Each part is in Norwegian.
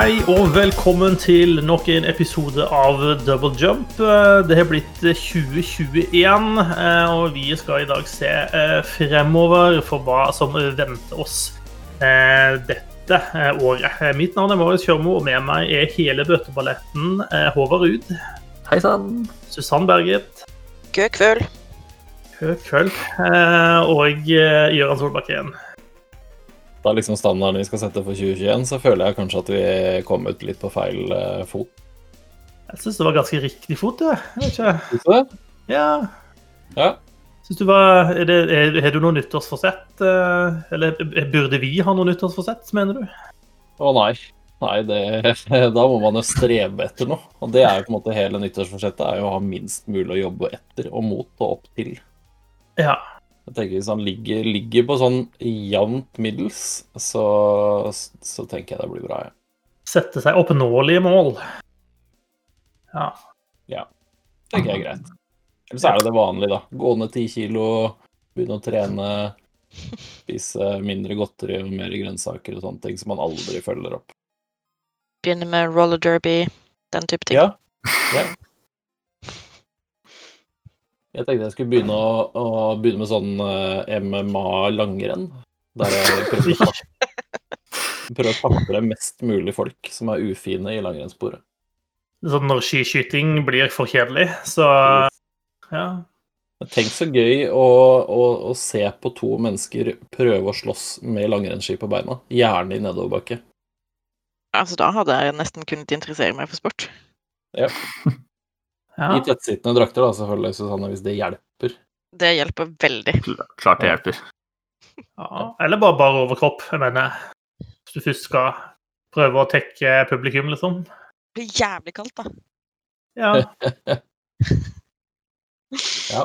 Hei og velkommen til nok en episode av Double Jump. Eh, Det har blitt 2021, eh, og vi skal i dag se eh, fremover for hva som venter oss eh, dette året. Mitt navn er Marius Kjørmo, og med meg er hele bøteballetten Håvard Ruud, Hei sann. Susann Berget, Køkvøl. kveld. God kveld. og Gøran Solbakken. Da liksom standarden vi skal sette for 2021, så føler jeg kanskje at vi kom ut litt på feil eh, fot. Jeg syns det var ganske riktig fot, jeg. jeg. vet ikke. Syns det? Ja. Ja. Synes du var, er det, er, Har du noe nyttårsforsett? eh, Eller burde vi ha noe nyttårsforsett, mener du? Å nei. Nei, det, da må man jo strebe etter noe. Og det er jo på en måte hele nyttårsforsettet, er jo å ha minst mulig å jobbe etter og mot og opp til. Ja. Jeg tenker Hvis han ligger, ligger på sånn jevnt middels, så, så tenker jeg det blir bra. Ja. Sette seg oppnåelige mål. Ja. tenker jeg er greit. Eller så er det det vanlige, da. Gå ned ti kilo, begynne å trene, spise mindre godteri og mer grønnsaker og sånne ting som man aldri følger opp. Begynne med roller derby, den type ting. Ja. ja. Jeg tenkte jeg skulle begynne, å, å begynne med sånn eh, MMA-langrenn. Der jeg prøver å, prøver å takle mest mulig folk som er ufine i langrennssporet. Sånn når skiskyting blir for kjedelig, så ja. Tenk så gøy å, å, å se på to mennesker prøve å slåss med langrennsski på beina. Gjerne i nedoverbakke. Altså, da hadde jeg nesten kunnet interessere meg for sport. ja. I tettsittende drakter, da, selvfølgelig, Susanne, hvis det hjelper. Det hjelper veldig. Klart det hjelper. ja. Eller bare bare overkropp, jeg mener. Hvis du først skal prøve å tekke publikum, liksom. Det blir jævlig kaldt, da. Ja. Ja.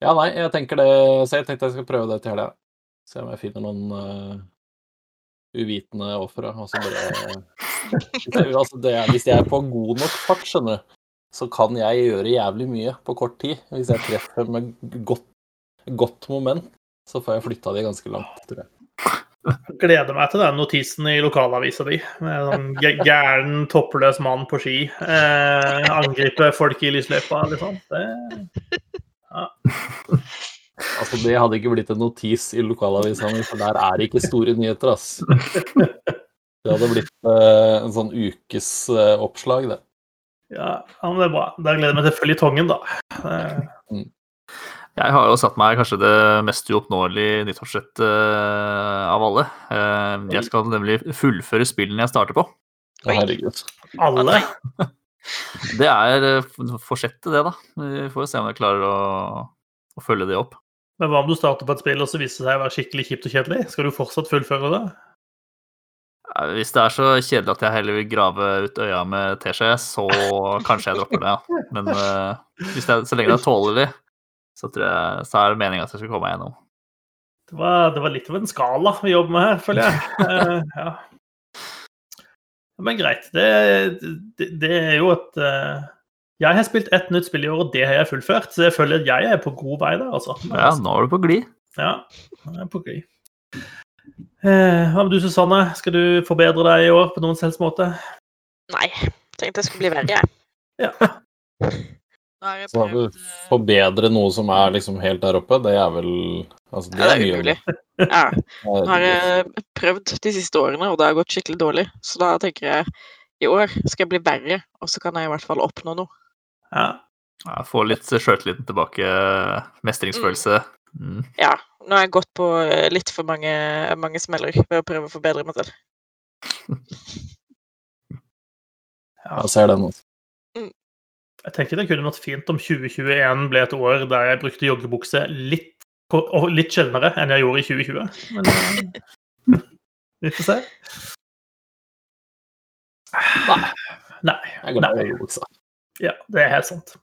Ja, nei, jeg tenker det Så jeg tenkte jeg skal prøve det til helga. Se om jeg finner noen uh, uvitende ofre. Og så bare altså, det er, Hvis jeg er på god nok fart, skjønner du, så kan jeg gjøre jævlig mye på kort tid. Hvis jeg treffer med godt, godt moment, så får jeg flytta de ganske langt, tror jeg. Gleder meg til den notisen i lokalavisa di. Med sånn gæren, toppløs mann på ski. Eh, angripe folk i lysløypa, liksom. Det, Altså, Det hadde ikke blitt en notis i lokalavisa mi, for der er det ikke store nyheter, ass. Det hadde blitt eh, en sånn ukes eh, det. Ja, men det er bra. Da gleder jeg meg til føljetongen, da. Eh, Jeg har jo satt meg kanskje det mest uoppnåelige nyttårsforsett eh, av alle. Eh, jeg skal nemlig fullføre spillene jeg starter på. Herregud. alle. Det er eh, forsettet, det, da. Vi får se om jeg klarer å, å følge det opp. Men hva om du starter på et spill og så viser det seg å være skikkelig kjipt og kjedelig? Skal du fortsatt fullføre det? Eh, Hvis det er så kjedelig at jeg heller vil grave ut øya med teskje, så kanskje jeg dropper det, ja. Men uh, er, så lenge det er tålelig, så, tror jeg, så er det meninga at jeg skal komme meg gjennom. Det var, det var litt av en skala vi jobber med her, føler jeg. Uh, ja. Men greit. Det, det, det er jo et uh, Jeg har spilt ett nytt spill i år, og det har jeg fullført. Så jeg føler at jeg er på god vei der, altså. Ja, nå er du på glid. Ja, jeg er på glid. Eh, Hva med du, Susanne? Skal du forbedre deg i år på noen selvs måte? Nei. Tenkte jeg skulle bli verre, jeg. Ja. Jeg Så prøvd eh, forbedre noe som er liksom helt der oppe, det er vel Altså, det Ja, er det er umulig. Ja. Nå har jeg prøvd de siste årene, og det har gått skikkelig dårlig. Så da tenker jeg i år skal jeg bli verre, og så kan jeg i hvert fall oppnå noe. ja. Ja, få litt sjøltilliten tilbake, mestringsfølelse. Mm. Ja. Nå har jeg gått på eh, litt for mange, mange smeller ved å prøve å forbedre meg selv. ja, Jeg ser den. altså. Jeg tenker det kunne vært fint om 2021 ble et år der jeg brukte joggebukse litt, og litt sjeldnere enn jeg gjorde i 2020. Men eh, vi får se. Nei. Nei. Jeg er glad i Nei. Ja, det er helt sant.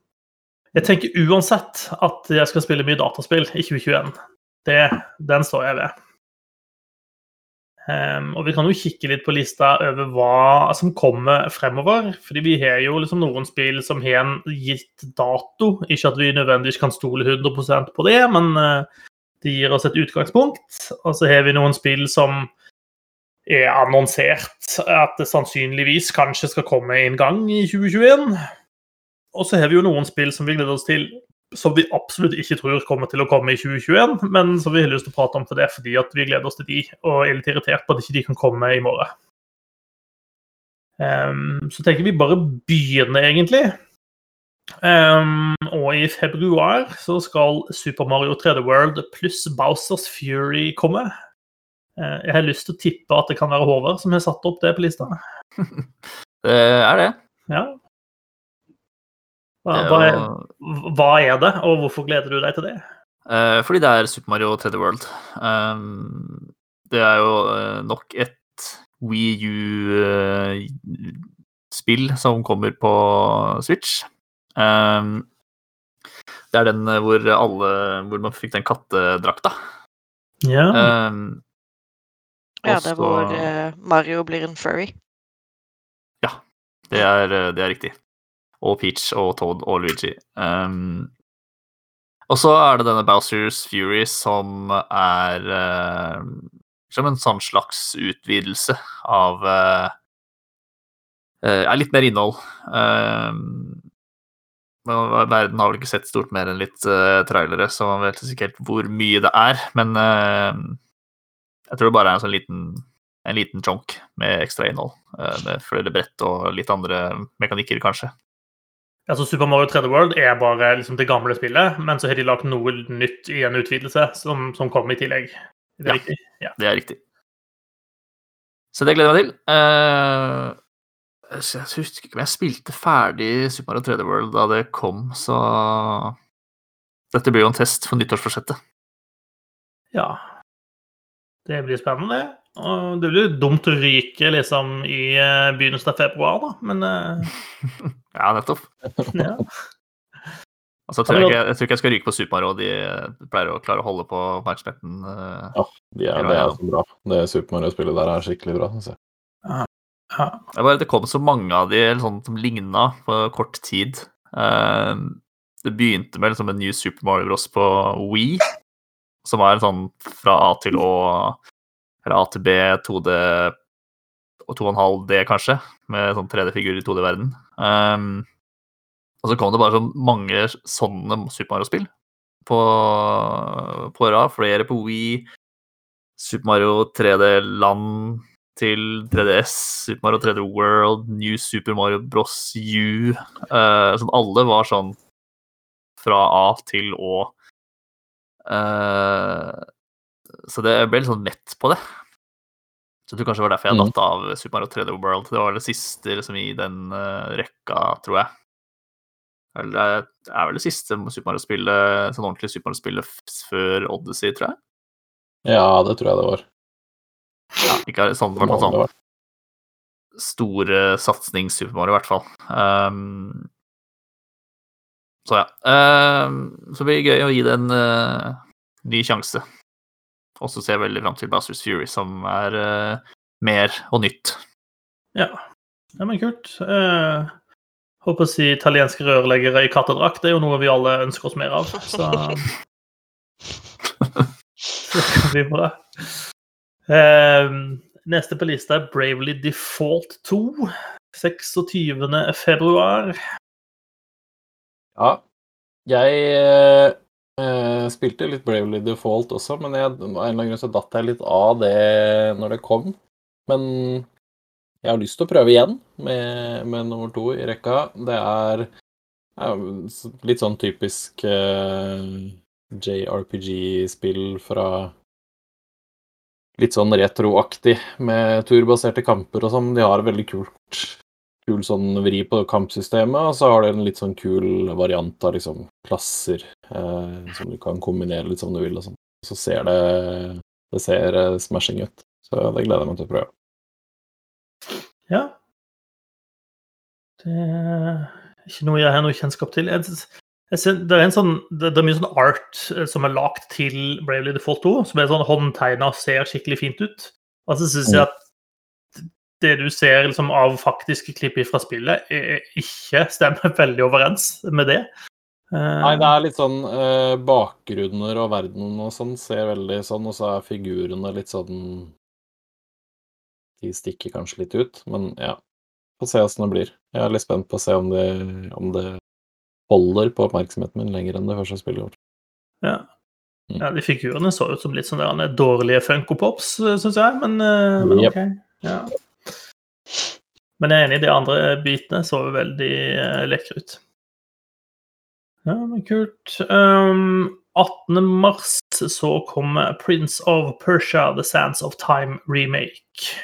Jeg tenker uansett at jeg skal spille mye dataspill i 2021. Det, den står jeg ved. Um, og vi kan jo kikke litt på lista over hva som kommer fremover. fordi vi har jo liksom noen spill som har en gitt dato. Ikke at vi nødvendigvis kan stole 100 på det, men uh, det gir oss et utgangspunkt. Og så har vi noen spill som er annonsert at det sannsynligvis kanskje skal komme en gang i 2021. Og så har vi jo noen spill som vi gleder oss til som vi absolutt ikke tror kommer til å komme i 2021, men som vi har lyst til å prate om for det fordi at vi gleder oss til de, og er litt irritert på at ikke de kan komme i morgen. Um, så tenker vi bare begynne, egentlig. Um, og i februar så skal Super Mario 3D World pluss Bowsers Fury komme. Uh, jeg har lyst til å tippe at det kan være Håvard som har satt opp det på lista. Det er det. Ja. Hva, hva, er, hva er det, og hvorfor gleder du deg til det? Uh, fordi det er Super Mario 3D World. Um, det er jo uh, nok et Wii U-spill som kommer på Switch. Um, det er den hvor alle Hvor man fikk den kattedrakta. Ja. Um, Ja, det er hvor eh, Mario blir en furry. Det er, det er riktig. Og Peach og Toad og Luigi. Um, og så er det denne Bowsers Fury som er uh, som en sånn slags utvidelse av uh, eh, Er litt mer innhold. Um, verden har vel ikke sett stort mer enn litt uh, trailere, så man vet ikke helt hvor mye det er. Men eh, jeg tror det bare er en sånn liten en liten chunk med ekstra innhold. eh, Med flere brett og litt andre mekanikker, kanskje. Altså Super Mario 3D World er bare liksom det gamle spillet, men så har de lagt noe nytt i en utvidelse som, som kom i tillegg. Det Ja. riktig? Ja. Det er riktig. Så det gleder jeg meg til. Uh, jeg husker ikke om jeg spilte ferdig Super Mario 3D World da det kom, så Dette blir jo en test for nyttårsforsettet. ja. Det blir spennende. Og det blir jo dumt å ryke liksom i eh, begynnelsen av februar, da, men eh, Ja, nettopp. ja. Altså, jeg, tror jeg, ikke, jeg tror ikke jeg skal ryke på Super Mario. De pleier å klare å holde på oppmerksomheten. ja, De er, det er så bra. Det Super Mario-spillet der er skikkelig bra, syns jeg. ja. Det bare det kom så mange av de eller sånn, som ligna på kort tid. Eh, det begynte med liksom en ny Super Mario Bros. på Wii, som var en sånn fra A til Å, eller A til B, 2D og 2,5D kanskje, med sånn 3D-figur i 2D-verden. Um, og så kom det bare så mange sånne Super Mario-spill på, på rad. Flere på Wii, Super Mario 3D Land til 3DS, Super Mario 3D World, New Super Mario Bros. U. Uh, som alle var sånn fra A til Å. Uh, så det ble litt sånn mett på det. Så jeg tror kanskje det var derfor jeg Mm. datt av Super Mario 3D World. Det var det siste liksom, i den uh, rekka, tror jeg. Eller det er vel det siste Super Mario-spillet, sånn ordentlig Super Mario-spillet før Odyssey, tror jeg. Ja, det tror jeg det var. Ja, ikke sånn, Det sånn være. store satsings-Super Mario, i hvert fall. Um, så ja. Um, så det blir gøy å gi det en uh, ny sjanse. Og så ser jeg veldig fram til Bowsers Fury, som er uh, mer og nytt. ja. ja men kult. Uh, håper å si italienske rørleggere i kattedrakt. Det er jo noe vi alle ønsker oss mer av. Så Så det kan bli bra. Uh, neste på lista er Bravely Default 2. 26. februar. Ja. Jeg eh, eh, spilte litt Bravely Default også, men jeg, av en eller annen grunn så datt jeg litt av det når det kom. Men jeg har lyst til å prøve igjen med, med nummer to i rekka. Det er ja, litt sånn typisk uh, JRPG-spill fra Litt sånn retroaktig med turbaserte kamper og sånn. De har veldig kult kul sånn vri på kampsystemet, og så har det en litt sånn kul variant av liksom klasser eh, som du kan kombinere litt som du vil. og sånn. Så ser det det ser eh, smashing ut. Så det gleder jeg meg til å prøve. Ja. Det er ikke noe jeg har noe kjennskap til. Jeg, jeg ser, det, er en sånn, det, det er mye sånn art eh, som er lagt til Bravely Default 2, som er sånn håndtegna og ser skikkelig fint ut. Og så syns jeg at det du ser liksom, av faktiske klipp fra spillet, ikke stemmer veldig overens med det. Eh, Nei, det er litt sånn eh, bakgrunner og verden og sånn ser veldig sånn, og så er figurene litt sånn de stikker kanskje litt ut. Men ja, får se åssen det blir. Jeg er litt spent på å se om det, om det holder på oppmerksomheten min lenger enn det første spillet. Ja. ja, de figurene så ut som litt sånne der dårlige Funko Pops, syns jeg, men, eh, men. OK. Ja. Men jeg er enig, de andre bitene så veldig eh, lekre ut. Ja, men kult. Um, 18. mars så kommer Prince of Persia, The Sands of Time remake.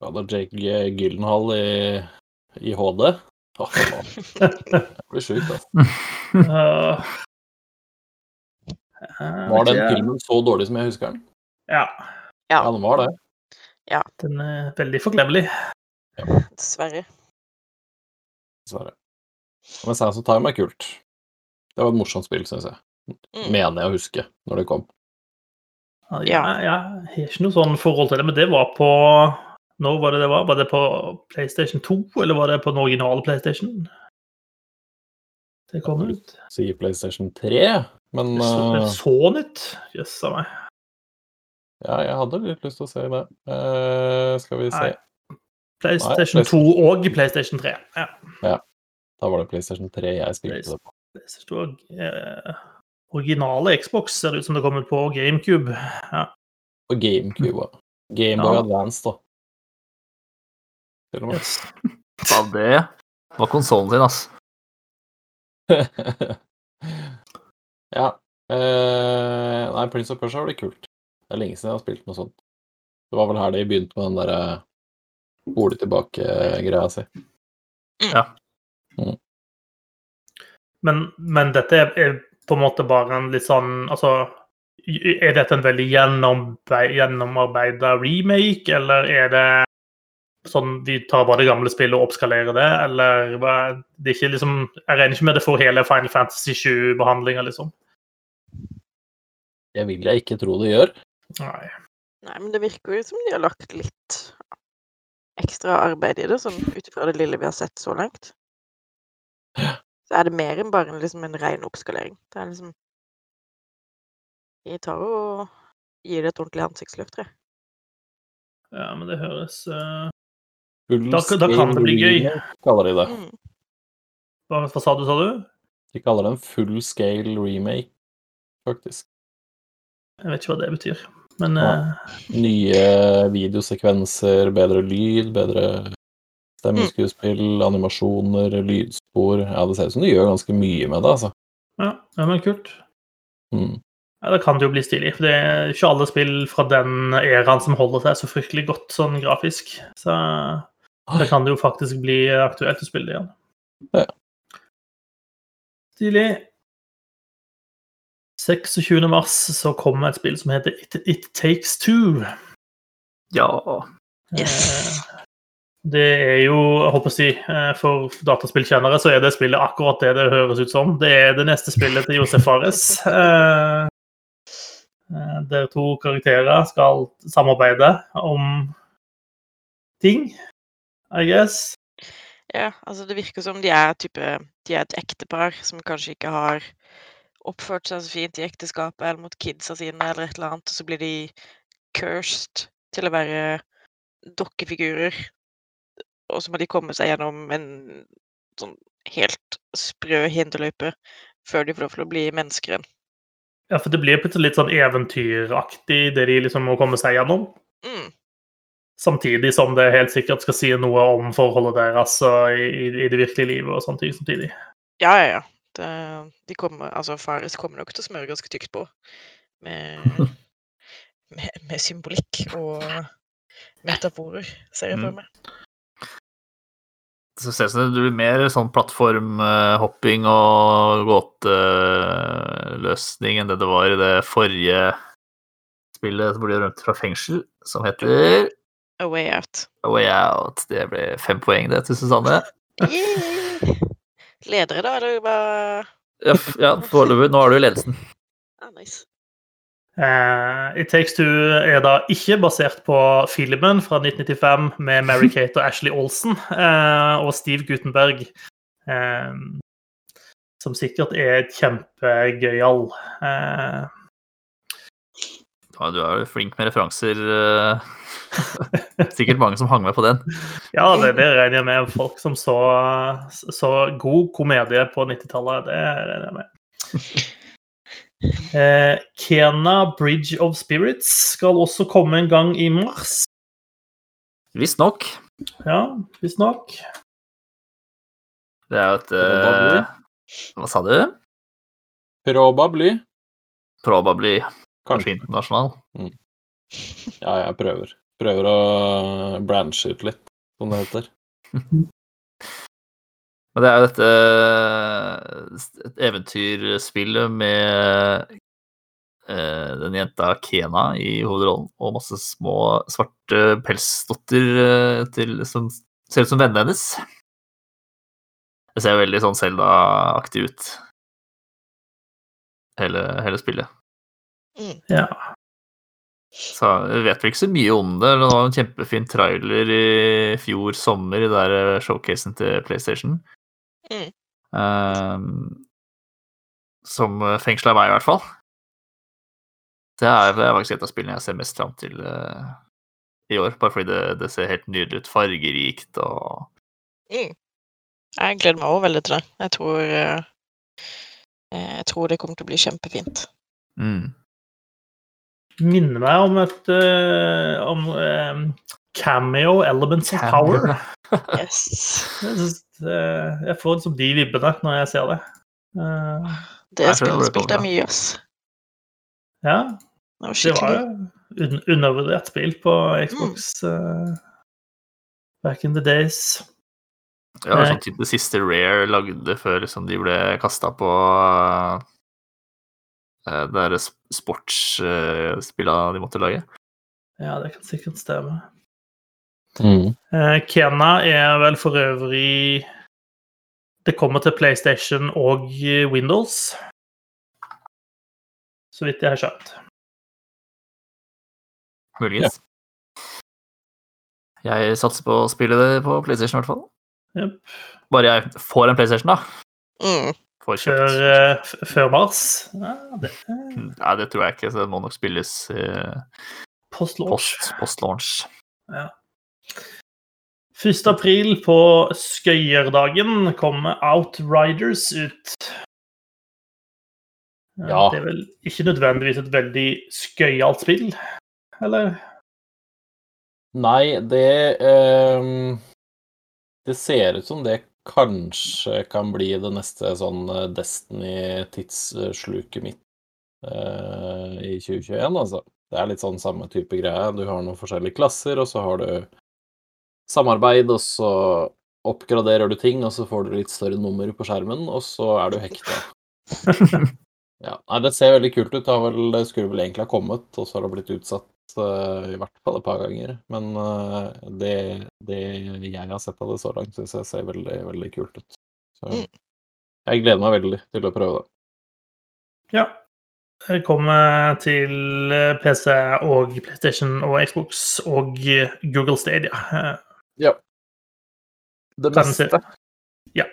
Ja, da Jake Gyllenhaal i, i HD. Oh, det blir sjukt, altså. Uh, Var den ja. filmen så dårlig som jeg husker den? Ja. Ja, den var det. Ja. Den er veldig forglemmelig. Dessverre. Dessverre. Men Sands of Time er kult. Det var et morsomt spill, syns jeg. Mm. Mener jeg å huske når det kom. Ja, jeg, jeg har ikke noe sånn forhold til det, men det var på Når var det det var? Var det på PlayStation 2, eller var det på den originale PlayStation? Det kom ut. Sier PlayStation 3, men Det så, det eh, så nytt. Jøss a meg. ja, jeg hadde litt lyst til å se det. Uh, skal vi se. Nei. PlayStation Nei, 2 og PlayStation 3. Ja. Ja. Da var det PlayStation 3 jeg spilte det på. PlayStation 2, eh, originale Xbox ser det ut som det kommer på, på GameCube. Ja. Og GameCube. ja. Gameboy Ja. Advance, da. Til og med. Yes. Ja, det var konsollen din, ass. ja. Eh, nei, Prince of Persia blir kult. Det er lenge siden jeg har spilt noe sånt. Det var vel her de begynte med den derre spole tilbake-greia si. Men, men dette er, er på en måte bare en litt sånn Altså, er dette en veldig gjennomarbeid- gjennomarbeida remake, eller er det sånn de tar bare det gamle spillet og oppskalerer det, eller det er ikke liksom Jeg regner ikke med det får hele Final Fantasy 7-behandlinga, liksom. Det vil jeg ikke tro det gjør. Nei. Nei, men det virker jo som de har lagt litt ekstra arbeid i det, sånn ut ifra det lille vi har sett så langt. Så er det mer enn bare en, liksom, en ren oppskalering. Det er liksom Vi tar og gir det et ordentlig ansiktsløft, tror jeg. Ja, men det høres uh... Da- da kan det bli gøy. kaller de det. Mm. hva, hva sa du, sa du? De kaller det en full scale remake, faktisk. Jeg vet ikke hva det betyr. Men Ja. uh... Nye videosekvenser, bedre lyd, bedre stemmeskuespill, animasjoner, lydspor. Ja, det ser ut som de gjør ganske mye med det, altså. ja, det er men kult. Mm. Ja, Da kan det jo bli stilig. For det er ikke alle spill fra den æraen som holder seg så fryktelig godt sånn grafisk. Så det kan det jo faktisk bli aktuelt å spille det igjen. Ja. Stilig. 26. mars så kommer et spill som heter It, It Takes Two. Ja. Yes. Det er jo, jeg håper å si, eh, for dataspillkjennere så er det spillet akkurat det det høres ut som. Det er det neste spillet til Josef Fares. Eh, eh, Der to karakterer skal samarbeide om ting, I guess. Ja, altså det virker som de er type De er et ektepar som kanskje ikke har oppført seg så fint i ekteskapet eller mot kidsa sine eller et eller annet, og så blir de cursed til å være dokkefigurer. Og så må de komme seg gjennom en sånn helt sprø hinderløype før de får lov til å bli mennesker igjen. Ja, for det blir plutselig litt sånn eventyraktig, det de liksom må komme seg gjennom. Mm. Samtidig som det helt sikkert skal si noe om forholdet deres i, i det virkelige livet og sånne ting samtidig. Ja, ja, ja. Det, de kommer, altså Fares kommer nok til å smøre ganske tykt på med, med, med symbolikk og metaforer, ser jeg for Mm. Så ser det ut som det blir mer sånn plattformhopping og gåteløsning enn det det var i det forrige spillet som ble rømt fra fengsel, som heter A way out. A Way Out. Det ble fem poeng, det, til Susanne. Ledere, da, eller hva? Ja, ja foreløpig. Nå har du ledelsen. Ah, nice. Eh, It Takes Two er da ikke basert på filmen fra 1995 med Mary-Kate og Ashley Olsen uh, og Steve Gutenberg, Uh, som sikkert er kjempegøyal. Eh, Ja, du er jo flink med referanser. Sikkert mange som hang med på den. Ja, det, det regner jeg med. Folk som så, så god komedie på 90-tallet. Det regner jeg med. Eh, Kena Bridge of Spirits skal også komme en gang i mars. Visstnok. Ja, visstnok. Det er jo et eh, Hva sa du? Probably. Probably. Kanskje internasjonal. Ja, jeg prøver. Prøver å branche ut litt, som det heter. Men det er jo dette et eventyrspill med eh, den jenta Kena i hovedrollen, og masse små svarte pelsdotter eh, til, som ser ut som vennene hennes. Det ser veldig sånn Zelda-aktig ut, hele, hele spillet. Ja. Så jeg vet vel ikke så mye om det. Det var en kjempefin trailer i fjor sommer i der eh, showcasen til PlayStation. Mm. Ehm, som fengsla meg, i hvert fall. Det er det er faktisk et av spillene jeg ser mest fram til uh, i år. Bare fordi det, det ser helt nydelig ut. Fargerikt og Mm. Jeg gleder meg også veldig til det. Jeg tror, eh, eh, jeg tror det kommer til å bli kjempefint. mm. Minner meg om et uh, om, um, cameo Elements Power. Yes. Eh, jeg får liksom de vibbene når jeg ser det. Uh, Det det spillet spilte jeg mye, ass. ja, Det var det var jo un undervurdert spill på Xbox uh, back in the days. Det var Eh. sånn typ det siste Rare lagde før liksom, de ble kasta på uh, det derre sportsspilla de måtte lage. Ja, det kan sikkert stemme. Mm. Eh, Kena er vel for øvrig Det kommer til PlayStation og Windows. Så vidt jeg har skjønt. Muligens. Jeg satser på å spille det på PlayStation, i hvert fall. Yep. Bare jeg får en PlayStation, da. mm. Får Før, kjøpt. eh, f- før mars. Ja, det Nei, det tror jeg ikke, så det må nok spilles uh, post-launch. post, post-launch. 1. april på Skøyerdagen kommer Outriders ut. Ja. Det er vel ikke nødvendigvis et veldig skøyalt spill, eller? Nei, det ehm, Det ser ut som det kanskje kan bli det neste sånn eh, Destiny-tidssluket mitt eh, i 2021, altså. Det er litt sånn samme type greie. Du har noen forskjellige klasser, og så har du samarbeid, og så oppgraderer du ting, og så får du litt større nummer på skjermen, og så er du hekta. Ja, nei, Det ser veldig kult ut. Det, vel, det skulle vel egentlig ha kommet, og så har det blitt utsatt uh, i hvert fall et par ganger. Men uh, det, det jeg har sett av det så langt, syns jeg ser veldig, veldig kult ut. Så Mm. jeg gleder meg veldig til å prøve det. Ja. velkommen kommer til eh, PC og PlayStation og Xbox og Google Stadia. Eh, Det meste. Ja.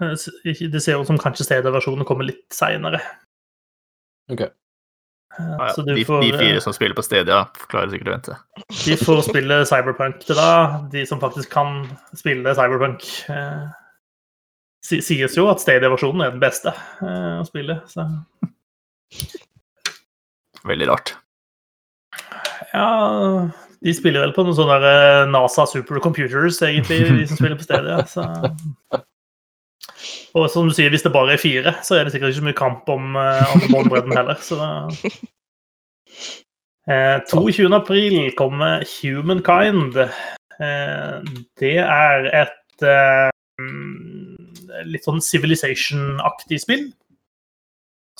Det ser ut som kanskje Stadia-versjonen kommer litt seinere. Ok. Ja, ja. De, får, de eh, fire som spiller på Stadia, klarer sikkert å vente. De får spille Cyberpunk til da. De som faktisk kan spille Cyberpunk, eh, si- sies jo at Stadia-versjonen er den beste eh, å spille. Så Veldig rart. ja De spiller vel på noen sånne eh, NASA supercomputers, egentlig, de som spiller på stedet. Så. Og som du sier, hvis det bare er fire, så er det sikkert ikke så mye kamp om, eh, om båndbredden heller. Så eh, 22. april kommer Humankind. Eh, det er et eh, litt sånn Civilization-aktig spill.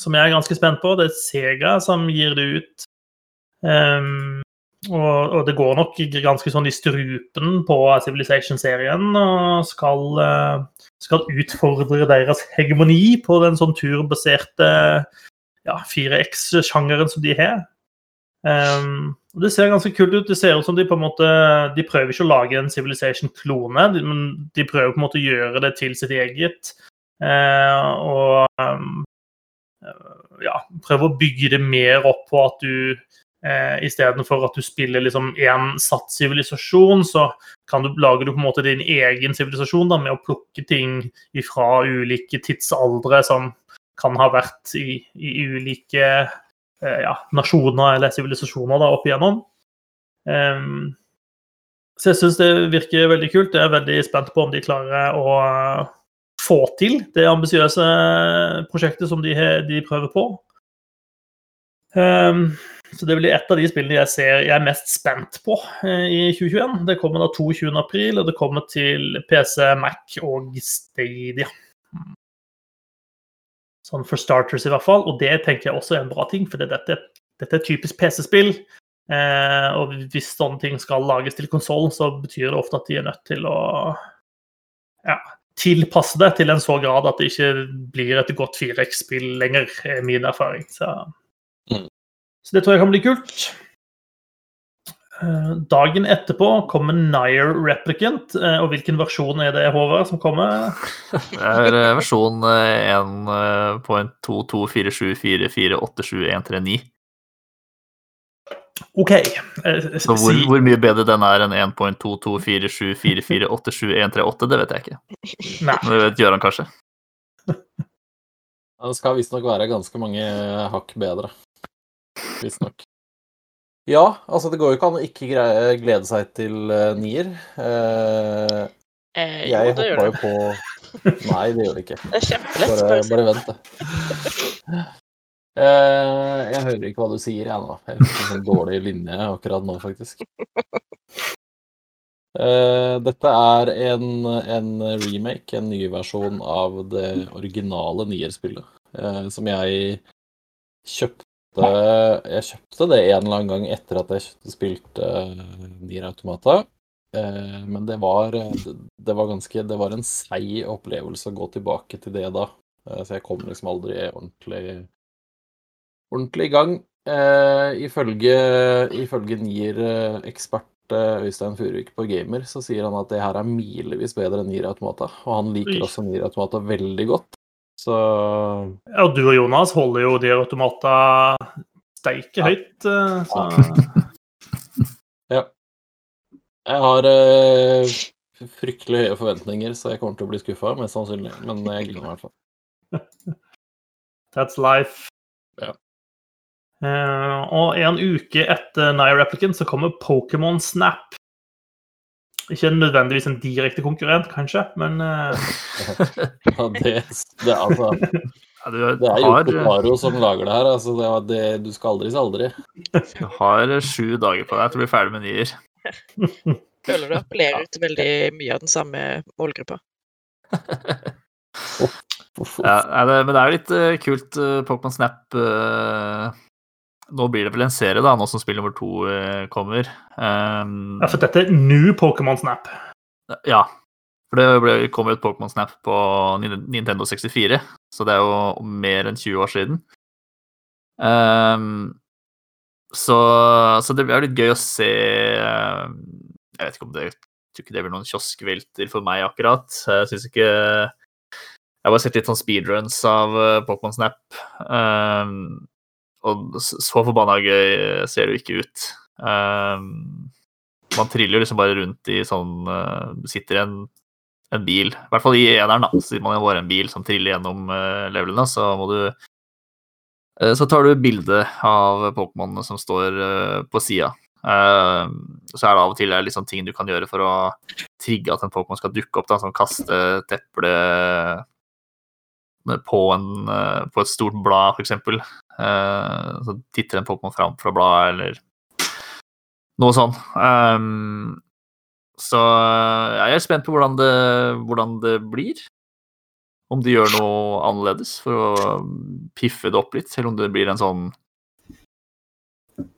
Som jeg er ganske spent på. Det er Sega som gir det ut. Um, og, og det går nok ganske sånn i strupen på Civilization-serien. Og skal, eh, skal utfordre deres hegemoni på den sånn turbaserte ja, 4X-sjangeren som de har. Um, det ser ganske kult ut. Det ser ut som de på en måte De prøver ikke å lage en Civilization-klone, men de prøver på en måte å gjøre det til sitt eget. Uh, og um, ja, prøve å bygge det mer opp på at du Eh, Istedenfor at du spiller liksom én satt sivilisasjon, så kan du, lager du på en måte din egen sivilisasjon da, med å plukke ting fra ulike tidsaldre som kan ha vært i, i ulike eh, ja, nasjoner eller sivilisasjoner opp igjennom. Eh, så jeg syns det virker veldig kult. Jeg er veldig spent på om de klarer å få til det ambisiøse prosjektet som de, de prøver på. Um, så det blir et av de spillene jeg ser jeg er mest spent på eh, i 2021. Det kommer da 22. april, og det kommer til PC, Mac og Stadia. Sånn for starters, i hvert fall. Og det tenker jeg også er en bra ting, for dette, dette er typisk PC-spill. Eh, og hvis sånne ting skal lages til konsoll, så betyr det ofte at de er nødt til å ja, tilpasse det til en så grad at det ikke blir et godt 4X-spill lenger, er min erfaring. Så. Så, det tror jeg kan bli kult. Eh, dagen etterpå kommer Nyer Replicant. Eh, og hvilken versjon er det, Håvard, som kommer? Det er eh, versjon 1.22474487139. OK. Så hvor, hvor, mye bedre den er enn 1.22474487138, det vet jeg ikke. Nei. Men det vet Gøran kanskje. Den det skal visstnok være ganske mange hakk bedre. Visstnok. Ja, altså det går jo ikke an å ikke glede seg til uh, Nier. Uh, Eh, jeg jo, hoppa jo på Nei, det gjør det ikke. Det er kjempelett. Bare, bare vent, det. Uh, jeg hører ikke hva du sier, jeg nå. Jeg har en sånn dårlig linje akkurat nå, faktisk. Uh, dette er en, en remake, en ny versjon av det originale Nier-spillet, uh, som jeg kjøpte Jeg kjøpte det en eller annen gang etter at jeg spilte uh, Nier Automata. Eh, men det var, det var ganske Det var en seig opplevelse å gå tilbake til det da. Eh, så jeg kom liksom aldri ordentlig ordentlig i gang. Eh, ifølge, ifølge Nier-ekspert eh, Øystein Furuvik på Gamer, så sier han at det her er milevis bedre enn Nier Automata. Og han liker også Nier Automata veldig godt. Så Ja, du og Jonas holder jo de automata steike Ja. høyt. så Ja. jeg har eh, fryktelig høye forventninger, så jeg kommer til å bli skuffa, mest sannsynlig. Men jeg gleder meg i hvert fall. that's life. Ja. Eh, og en uke etter Nye Replicant så kommer Pokémon Snap. Ikke nødvendigvis en direkte konkurrent, kanskje, men uh... Ja, det, det, altså, Ja, du det er jo har, Taro som lager det her. Altså, det, det, du skal aldri si aldri. du har sju dager på deg til å bli ferdig med nier. føler du appellerer til veldig mye av den samme målgruppa. Ja, men det er jo litt eh, kult. uh, Pokémon Snap eh, Nå blir det vel en serie, da, nå som spill nummer to eh, kommer. Um, ja, for dette er new Pokémon Snap. ja. For det ble, kom jo et Pokémon Snap på Nintendo 64, så det er jo mer enn 20 år siden. Um, så, så det blir litt gøy å se um, Jeg vet ikke om det jeg tror ikke det blir noen kioskvelter for meg akkurat. Jeg syns ikke Jeg har bare sett litt sånn speedruns av uh, Pokémon Snap. Um, og så forbanna gøy ser det jo ikke ut. Um, man triller jo liksom bare rundt i sånn uh, Sitter i en, en bil, i hvert fall i eneren, da. Siden man har en bil som triller gjennom uh, levelene, så må du uh, Så tar du bilde av Pokémonene som står på sida. Uh, så er det av og til litt sånn ting du kan gjøre for å trigge at en Pokémon skal dukke opp, da, som kaste et på, en, på et stort blad. Uh, så titter en Pokémon fram fra bladet, eller noe sånt. Um, så jeg er spent på hvordan det, hvordan det blir. Om de gjør noe annerledes for å piffe det opp litt, eller om det blir en sånn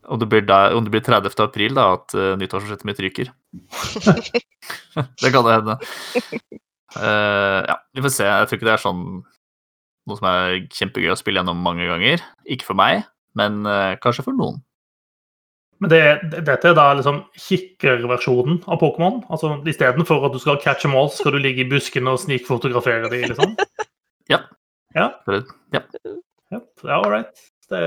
Om det blir, der, om det blir 30. april, da, at uh, nyttårsforsettet mitt ryker. det kan det hende. Uh, ja, vi får se. Jeg tror ikke det er sånn noe som er kjempegøy å spille gjennom mange ganger. Ikke for meg, men eh, kanskje for noen. Men det, dette er da liksom kikkerversjonen av Pokémon? Altså Istedenfor at du skal catch them all, skal du ligge i buskene og snikfotografere dem? liksom? Ja. Ja, ja. ja, ja all right. Det,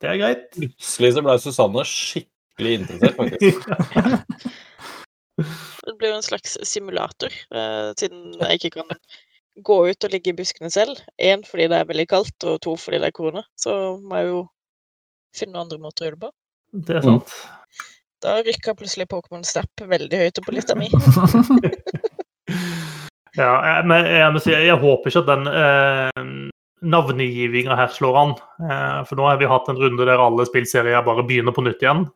det er greit. Plutselig så ble Susanne skikkelig interessert, faktisk. Det blir jo en slags simulator, eh, siden jeg ikke kan gå ut og ligge i buskene selv. Én fordi det er veldig kaldt, og to fordi det er korona. Så må jeg jo finne noen andre måter å gjøre det på. Det er sant. Da rykka plutselig Pokémon Snap veldig høyt opp på lista mi. Ja, men jeg, må si, jeg håper ikke at den eh, navngivinga her slår an. Eh, for nå har vi hatt en runde der alle spillserier bare begynner på nytt igjen.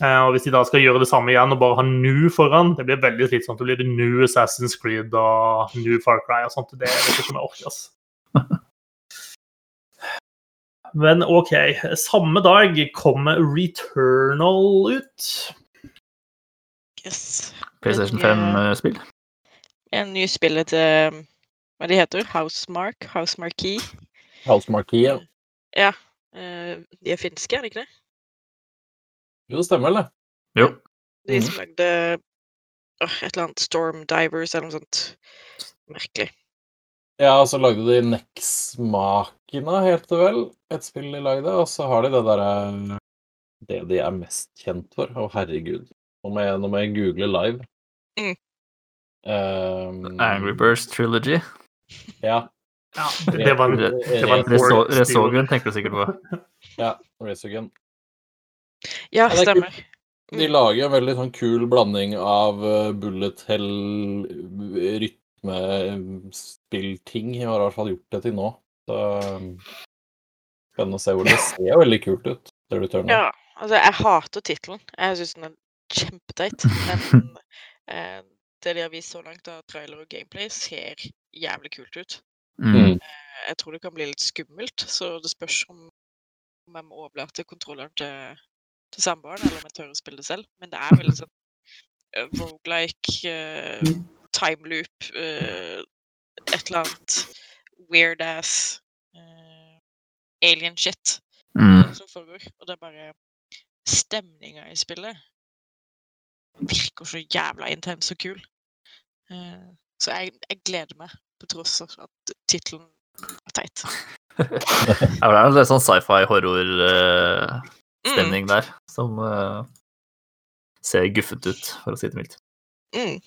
Eh, og Hvis de da skal gjøre det samme igjen og bare ha New foran, det blir veldig slitsomt. Det blir det New Assassin's Creed og New Far Cry og sånt. Det vet jeg ikke om jeg orker. ass. Men OK. Samme dag kommer Returnal ut. Yes. PlayStation 5-spill. En ny spiller til Hva de heter Housemark? Housemarkee? Housemarkee, ja. Ja. eh, de er finske, er de ikke det? Jo, det stemmer vel det. Jo. De Mhm. som lagde øh, et eller annet Storm Divers eller noe sånt. Merkelig. Ja, og så lagde de neksmakene helt og det vel, et spill de lagde. Og så har de det derre Det de er mest kjent for. Å, herregud. Nå må jeg, nå må jeg google live. Mm. Um, Angry Birds Trilogy. Ja. Ja, det, det var en, det stil. Resogun tenker du sikkert på. ja Resogun. Ja, det er kult. stemmer. De Mm. lager en veldig sånn kul blanding av uh, bullet hell, rytme, spillting. Jeg har i hvert fall gjort det til nå. Så um, spennende å se hvor det ser veldig kult ut. Ja, altså, jeg hater tittelen. Jeg syns den er kjempeteit. Men eh, det de har vist så langt av trailer og gameplay, ser jævlig kult ut. Mm. Mm. Jeg tror det kan bli litt skummelt, så det spørs om om jeg må overlate kontrolleren til, til samboeren, eller om jeg tør å spille det selv. Men det er veldig sånn uh, rogelike, uh, time loop, eh, et eller annet weird ass eh, alien shit Mm. som foregår. Og det er bare stemninga i spillet virker så jævla intens og kul. Eh, så jeg, jeg gleder meg, på tross av at tittelen er teit. Ja, det er en litt sånn sci-fi horror-stemning Mm, der, som uh, ser guffent ut, for å si det mildt. mm.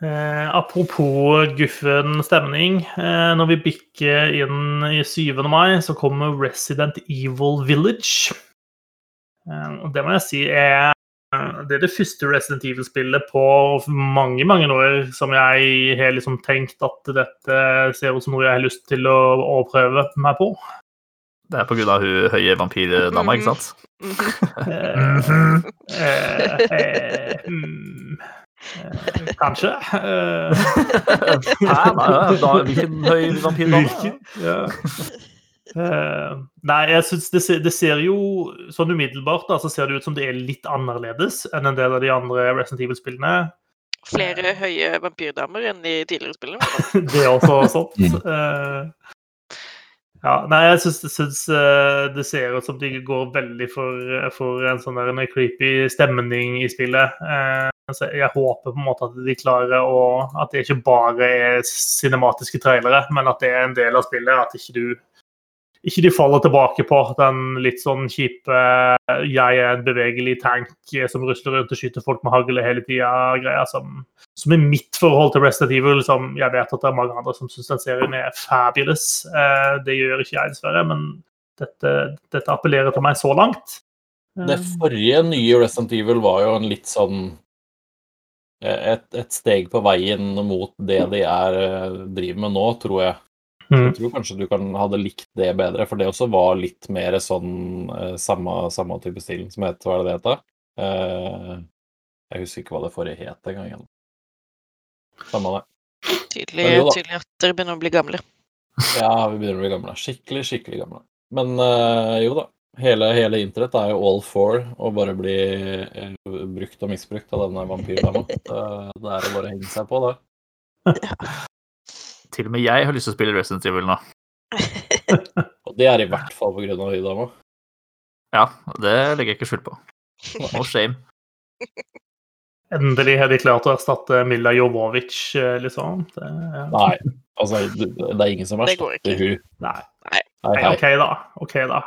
Eh, apropos guffen stemning. Eh, når vi bikker inn i 7. mai, så kommer Resident Evil Village. Eh, og det må jeg si er det er det første Resident Evil-spillet på mange mange år som jeg har liksom tenkt at dette ser ut som noe jeg har lyst til å prøve meg på. Det er på grunn av hun høye vampyrdama, ikke sant? Mm, kanskje. Eh, Hæ? Nei, hvilken høy vampyrdame? Hvilken? Ja. Eh, nei, jeg synes det, ser, det ser jo sånn umiddelbart da, så ser det ut som det er litt annerledes enn en del av de andre Resident Evil-spillene. Flere høye vampyrdamer enn de tidligere spillene. Det er også sånt. Eh, ja, nei, jeg syns, syns eh, det ser ut som de går veldig for, for en sånn der en creepy stemning i spillet. Eh, så jeg håper på en måte at de klarer å At det ikke bare er cinematiske trailere, men at det er en del av spillet. At ikke du ikke de faller tilbake på den litt sånn kjipe 'jeg er en bevegelig tank som rusler rundt og skyter folk med hagle hele tida'-greia, som, som er mitt forhold til Resident Evil, som jeg vet at det er mange andre som syns den serien er fabulous. Eh, det gjør ikke jeg, dessverre, men dette, dette appellerer til meg så langt. Det Eh, forrige nye Resident Evil var jo en litt sånn eh, et, et steg på veien mot det de er, eh, driver med nå, tror jeg. Mm. Jeg tror kanskje du kan hadde likt det bedre, for det også var litt mer sånn eh, samme, samme type stil som het Hva er det det heter? Eh, jeg husker ikke hva det forrige het engang. Samme det. Tydelig, jo tydelig at dere begynner å bli gamle. Ja, vi begynner å bli gamle. Skikkelig, skikkelig gamle. Men eh, jo da. Hele, hele internett er jo all for å bare bli brukt og misbrukt av denne vampyrdama. Det, det er å bare henge seg på, det. Til og med jeg har lyst til å spille Resident Evil nå. Og det er i hvert fall på grunn av hun dama. Ja, det legger jeg ikke skjul på. No shame. Endelig har de klart å erstatte Milla Jovovic, eh, liksom. Det, ja. Nei, altså, det er ingen som Det går erstatter hun. Nei. Nei. Hei. OK, da. OK, da.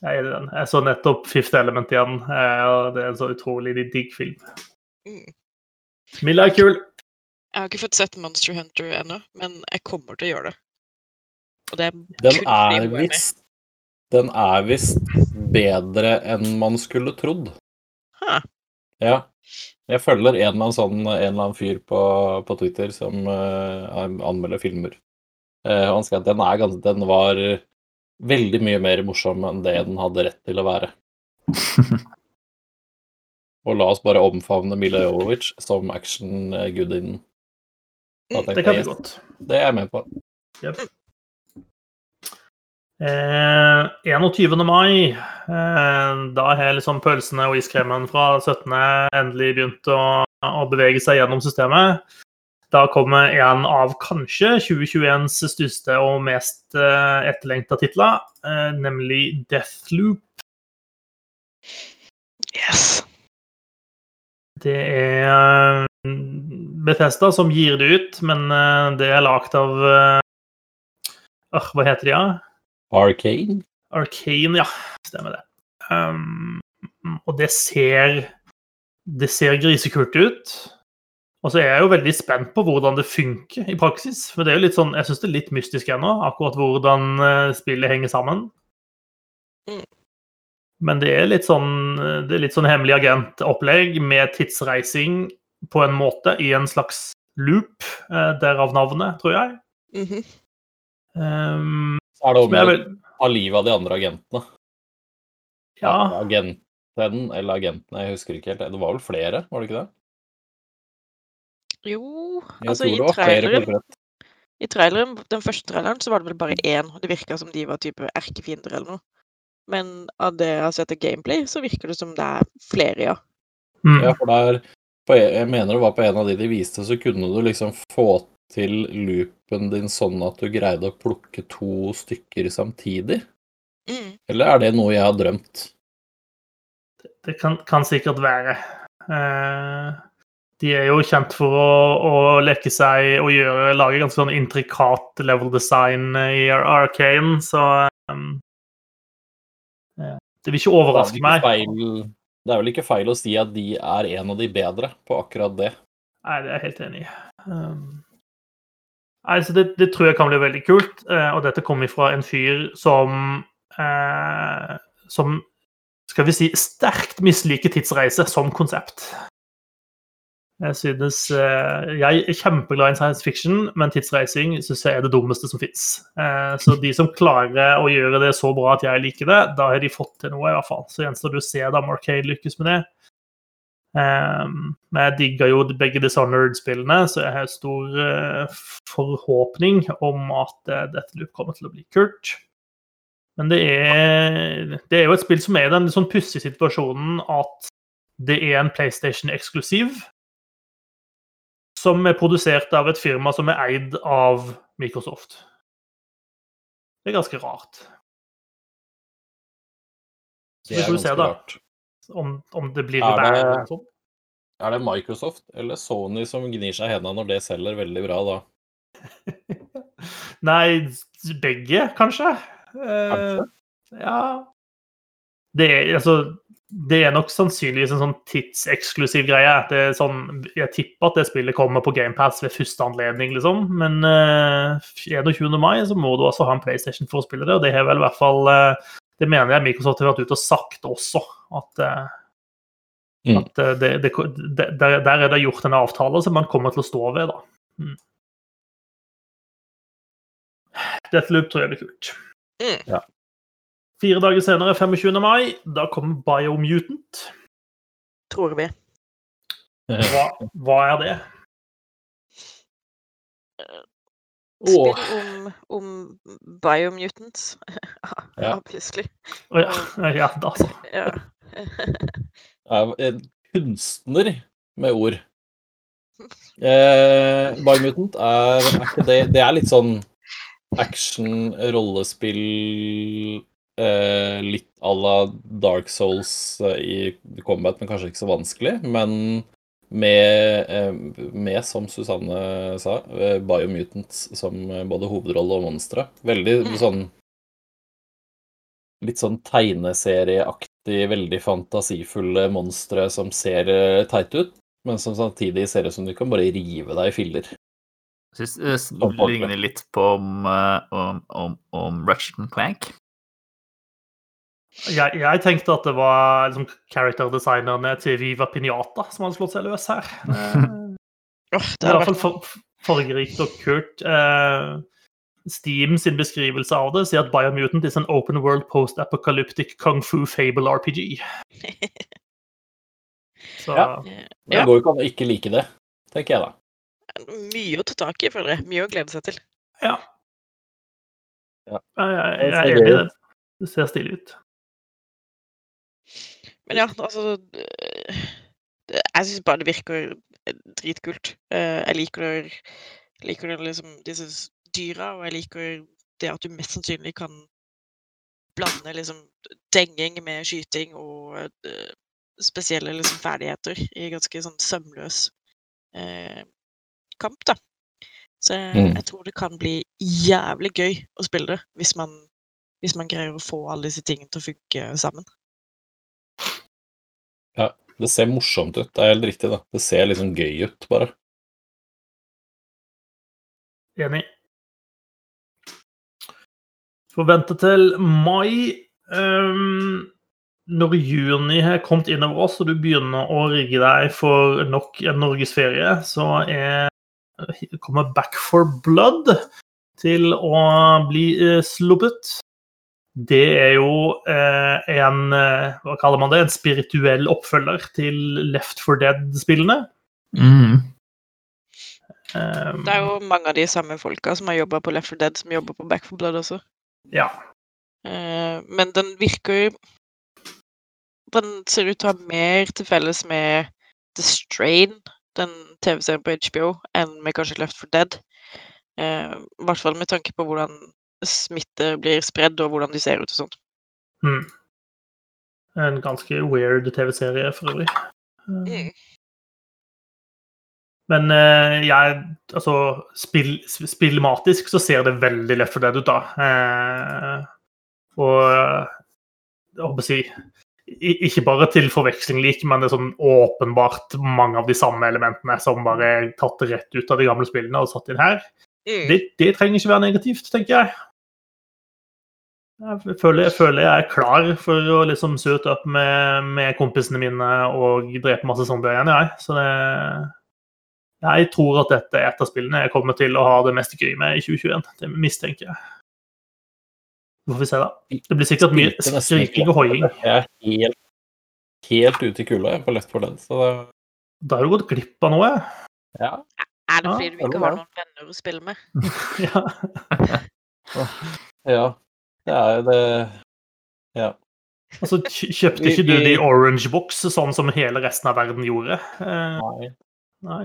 Jeg er i den. Jeg så nettopp Fifth Element igjen, eh, det er en så utrolig digg film. Mm. Milla er kul. Jeg har ikke fått sett Monster Hunter ennå, men jeg kommer til å gjøre det. Og det er Den er visst Den er visst bedre enn man skulle trodd. Huh. Ja. Jeg følger en eller annen, sånn, en eller annen fyr på, på Twitter som uh, anmelder filmer. Uh, han skrev at den, er gans, den var veldig mye mer morsom enn det den hadde rett til å være. Og la oss bare omfavne Mila Jovovich som action-goodien. Mm, Det kan bli godt. Det er jeg med på. Eh, 21. mai, eh, da har liksom pølsene og iskremen fra 17. endelig begynt å, å bevege seg gjennom systemet. Da kommer en av kanskje 2021s største og mest eh, etterlengta titler, eh, nemlig Deathloop. Yes. Det er eh, Bethesda som gir det ut, men eh, det er lagd av uh, ah, Hva heter de, da? Arcane? Arcane, ja. Stemmer det. Um, og det ser Det ser grisekult ut. Og så er jeg jo veldig spent på hvordan det funker i praksis. For det er jo litt sånn, jeg syns det er litt mystisk ennå, akkurat hvordan eh, spillet henger sammen. Mm. Men det er litt sånn, det er litt sånn hemmelig agentopplegg med tidsreising på en måte i en slags loop, eh, derav navnet, tror jeg. Mhm. Um, Så er det om å vil... ta livet av de andre agentene. ja, Agenten eller agentene, jeg husker ikke helt. Det var vel flere, var det ikke det? Jo, Jeg altså i det traileren, i traileren, den første traileren, så var det vel bare én, og det virka som de var type erkefiender eller noe. Men av det jeg har sett av gameplay, så virker det som det er flere, ja. mm, Ja, for der på, Jeg mener det var på en av de de viste, så kunne du liksom få til loopen din sånn at du greide å plukke to stykker samtidig. Mm. Eller er det noe jeg har drømt? Det kan, kan sikkert være. Eh, de er jo kjent for å, å leke seg og gjøre, lage ganske sånn intrikat level design i Ar- Arcane, så um, eh, Det vil ikke er, overraske meg. feil, det er vel ikke feil å si at de er en av de bedre på akkurat det. Nei, det er jeg helt enig i. Um, nei, det, det tror jeg kan bli veldig kult. eh, og dette kommer fra en fyr som eh, Som skal vi si sterkt misliker tidsreise som konsept. Jeg synes eh, Jeg er kjempeglad i science fiction, men tidsreising synes jeg er det dummeste som fins. så de som klarer å gjøre det så bra at jeg liker det, da har de fått til noe, i hvert fall. Så gjenstår det å se om Arcade lykkes med det. Um, men jeg digger jo begge Dishonored-spillene, så jeg har stor eh, forhåpning om at dette loop kommer til å bli kult. Men det er, det er jo et spill som er i den sånn pussige situasjonen at det er en PlayStation-eksklusiv som er produsert av et firma som er eid av Microsoft. Det er ganske rart. Så vi får se, da, om, om det blir Er det- eller. Er det Microsoft eller Sony som gnir seg i hendene når det selger veldig bra, da? Nei, begge, kanskje. Eh, Kanskje? ja det er, altså, det er nok sannsynligvis en sånn tidseksklusiv greie. Det er sånn, jeg tipper at det spillet kommer på GamePass ved første anledning, liksom. Men uh, 21. mai så må du også ha en PlayStation for å spille det, og det har vel i hvert fall uh, Det mener jeg Microsoft har vært ute og sagt også, at, uh, Mm. at eh, det, det, det, der, der er det gjort en avtale som man kommer til å stå ved, da. Mm. Deathloop tror jeg blir kult. Mm. Ja. Fire dager senere, 25. mai, da kommer Biomutant. Tror vi. Hva, hva er det? Spill om, om biomutants. Ja. Obviously. Å ja. ja, da så. Ja. en kunstner med ord. Eh, Biomutant er, er ikke det Det er litt sånn action, rollespill eh, Litt à la Dark Souls eh, i combat, men kanskje ikke så vanskelig. Men med, eh, med som Susanne sa, Biomutants som både hovedrolle og monstre. Veldig Mm. sånn litt sånn tegneserieaktig, veldig fantasifulle monstre som ser teite ut, men som samtidig ser ut som du kan bare rive deg i filler. Jeg synes det ligner litt på om, om, om, om Ratchet and Clank. Jeg, jeg tenkte at det var liksom, character-designerne til Viva Pinata som hadde slått seg løs her. oh, Det er i hvert fall for, fargerikt og kult. Uh, Steam sin beskrivelse av det sier at Biomutant is an open world post-apocalyptic kung fu fable RPG. Så Ja. Det går jo ikke an å ikke like det, tenker jeg da. mye å ta tak i, føler jeg. Mye å glede seg til. ja. Ja. Jeg, jeg, Det jeg ser er enig i det. Det ser stilig ut. Men ja, altså øh, Jeg syns bare det virker eh, dritkult. Eh, Jeg liker, det- liker det liksom disse dyra, og jeg liker det at du mest sannsynlig kan blande liksom denging med skyting og eh, spesielle liksom ferdigheter i ganske sånn sømløs eh, kamp, da. Så jeg, Mm. jeg tror det kan bli jævlig gøy å spille det, hvis man, hvis man greier å få alle disse tingene til å funke sammen. Det ser morsomt ut, det er helt riktig. da. Det ser liksom gøy ut, bare. Enig. Forvente til mai. Um, når juni har kommet innover oss, og du begynner å rigge deg for nok en norgesferie, så er, kommer Back for Blood til å bli eh, sluppet. Det er jo eh, en eh, Hva kaller man det? En spirituell oppfølger til Left for Dead-spillene. Mm. Um, Det er jo mange av de samme folka som har jobba på Left 4 Dead, som jobber på Back 4 Blood også. Ja. Uh, men den virker jo Den ser ut til å ha mer til felles med The Strain, den TV-serien på HBO, enn med kanskje Left 4 Dead. Eh, I hvert fall med tanke på hvordan smitte blir spredd, og hvordan de ser ut og sånt. Mm. En ganske weird TV-serie for øvrig. Eh, Mm. Men eh, jeg Altså, spill, spillmatisk så ser det veldig lett for det ut, da. Eh, og jeg håper å si Ikke bare til forveksling lik, men det er sånn åpenbart mange av de samme elementene som bare er tatt rett ut av de gamle spillene og satt inn her. Mm. Det, det trenger ikke være negativt, tenker jeg. Jeg føler, jeg føler jeg er klar for å liksom søte opp med, med kompisene mine og drepe masse zombier igjen, jeg. Så det Jeg tror at dette er et av spillene jeg kommer til å ha det mest gøy med i 2021. Det mistenker jeg. Så får vi se, da. Det blir sikkert mye skriking og hoiing. Jeg er helt, helt ute i kulda på Left for den, så det Da har du gått glipp av noe. Ja. Er det fordi du ikke har noen venner å spille med? Ja. ja. Det er jo det Ja. Altså, kjøpte ikke du det i orange box, sånn som hele resten av verden gjorde? Eh, Nei. nei.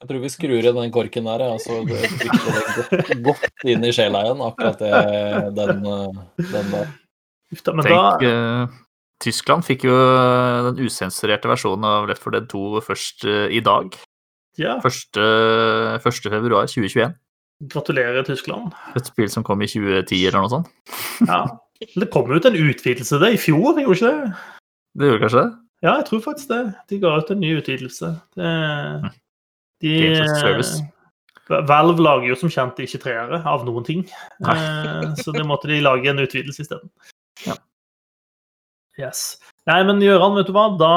Jeg tror vi skrur i den korken der, og så det trykker det godt, godt inn i sjela igjen, akkurat det, den, eh, den der. Uff da, Men Tenk, da uh, Tyskland fikk jo eh, den usensurerte versjonen av Left 4 Dead 2 først uh, i dag. Ja, 1. 1. februar 2021. gratulerer, Tyskland. Et spill som kom i 2010 eller noe sånt. Ja. Det kom ut en utvidelse det i fjor, gjorde ikke det? Det gjorde kanskje det? Ja, jeg tror faktisk det. De ga ut en ny utvidelse. Det, de, a service. Valve lager jo som kjent ikke treere av noen ting. Eh, Så det måtte de lage en utvidelse isteden. Ja. Yes. Nei, men Gøran, vet du hva? Da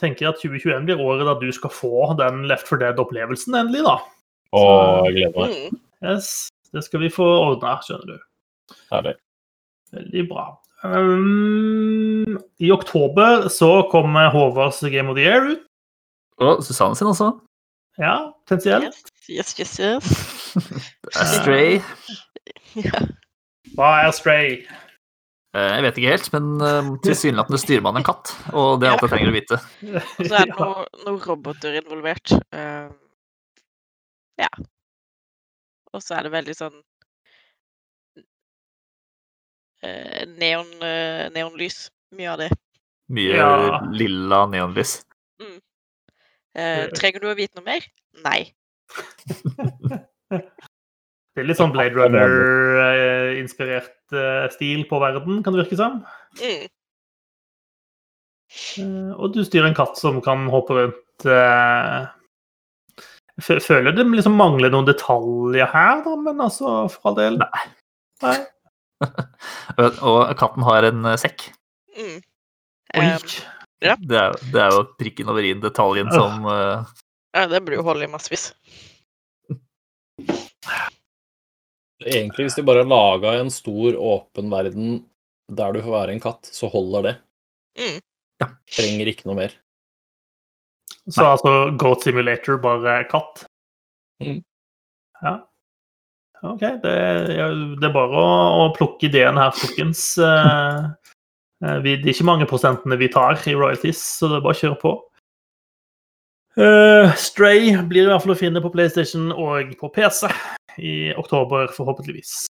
tenker jeg at 2021 blir året da du skal få den Left for Dead-opplevelsen endelig, da. Å, jeg gleder meg. Mm. Yes. Det skal vi få ordna, skjønner du. Herlig. Veldig bra. Um, I oktober så kommer Håvards Game of the Year ut. Og Susanne sin også. Ja, potensielt. Yes, yes, yes. yes. Astray. Ja. Hva er Stray? Eh, Jeg vet ikke helt, men eh, tilsynelatende styrer man en katt. Og det er alt jeg trenger å vite. Og så er det noe, noen roboter involvert. eh, ja. Og så er det veldig sånn eh, neon, eh, neonlys. Mye av det. Mye Ja. lilla neonlys. Mm. Eh. trenger du å vite noe mer? Nei. Det er litt sånn Blade Runner eh, eh, stil på verden, kan det virke som. Mm. Eh, Og du styrer en katt som kan hoppe rundt. eh, føler det liksom mangler noen detaljer her, da, men altså, for all del. Nei. Nei. Og katten har en eh, sekk. Mm. Oi. Um, Det er, det er jo prikken over i-en, detaljen uh. som uh... ja, det burde jo holde i massevis. Egentlig, hvis de bare laga en stor, åpen verden der du får være en katt, så holder det. Mm. Trenger ikke noe mer. Så altså Goat Simulator, bare katt? Mm. Ja. OK. Det, det er bare å, å plukke ideen her, folkens. Eh, eh, vi, det er ikke mange prosentene vi tar i royalties, så det er bare å kjøre på. Uh, Stray blir i hvert fall å finne på PlayStation og på PC i oktober, forhåpentligvis.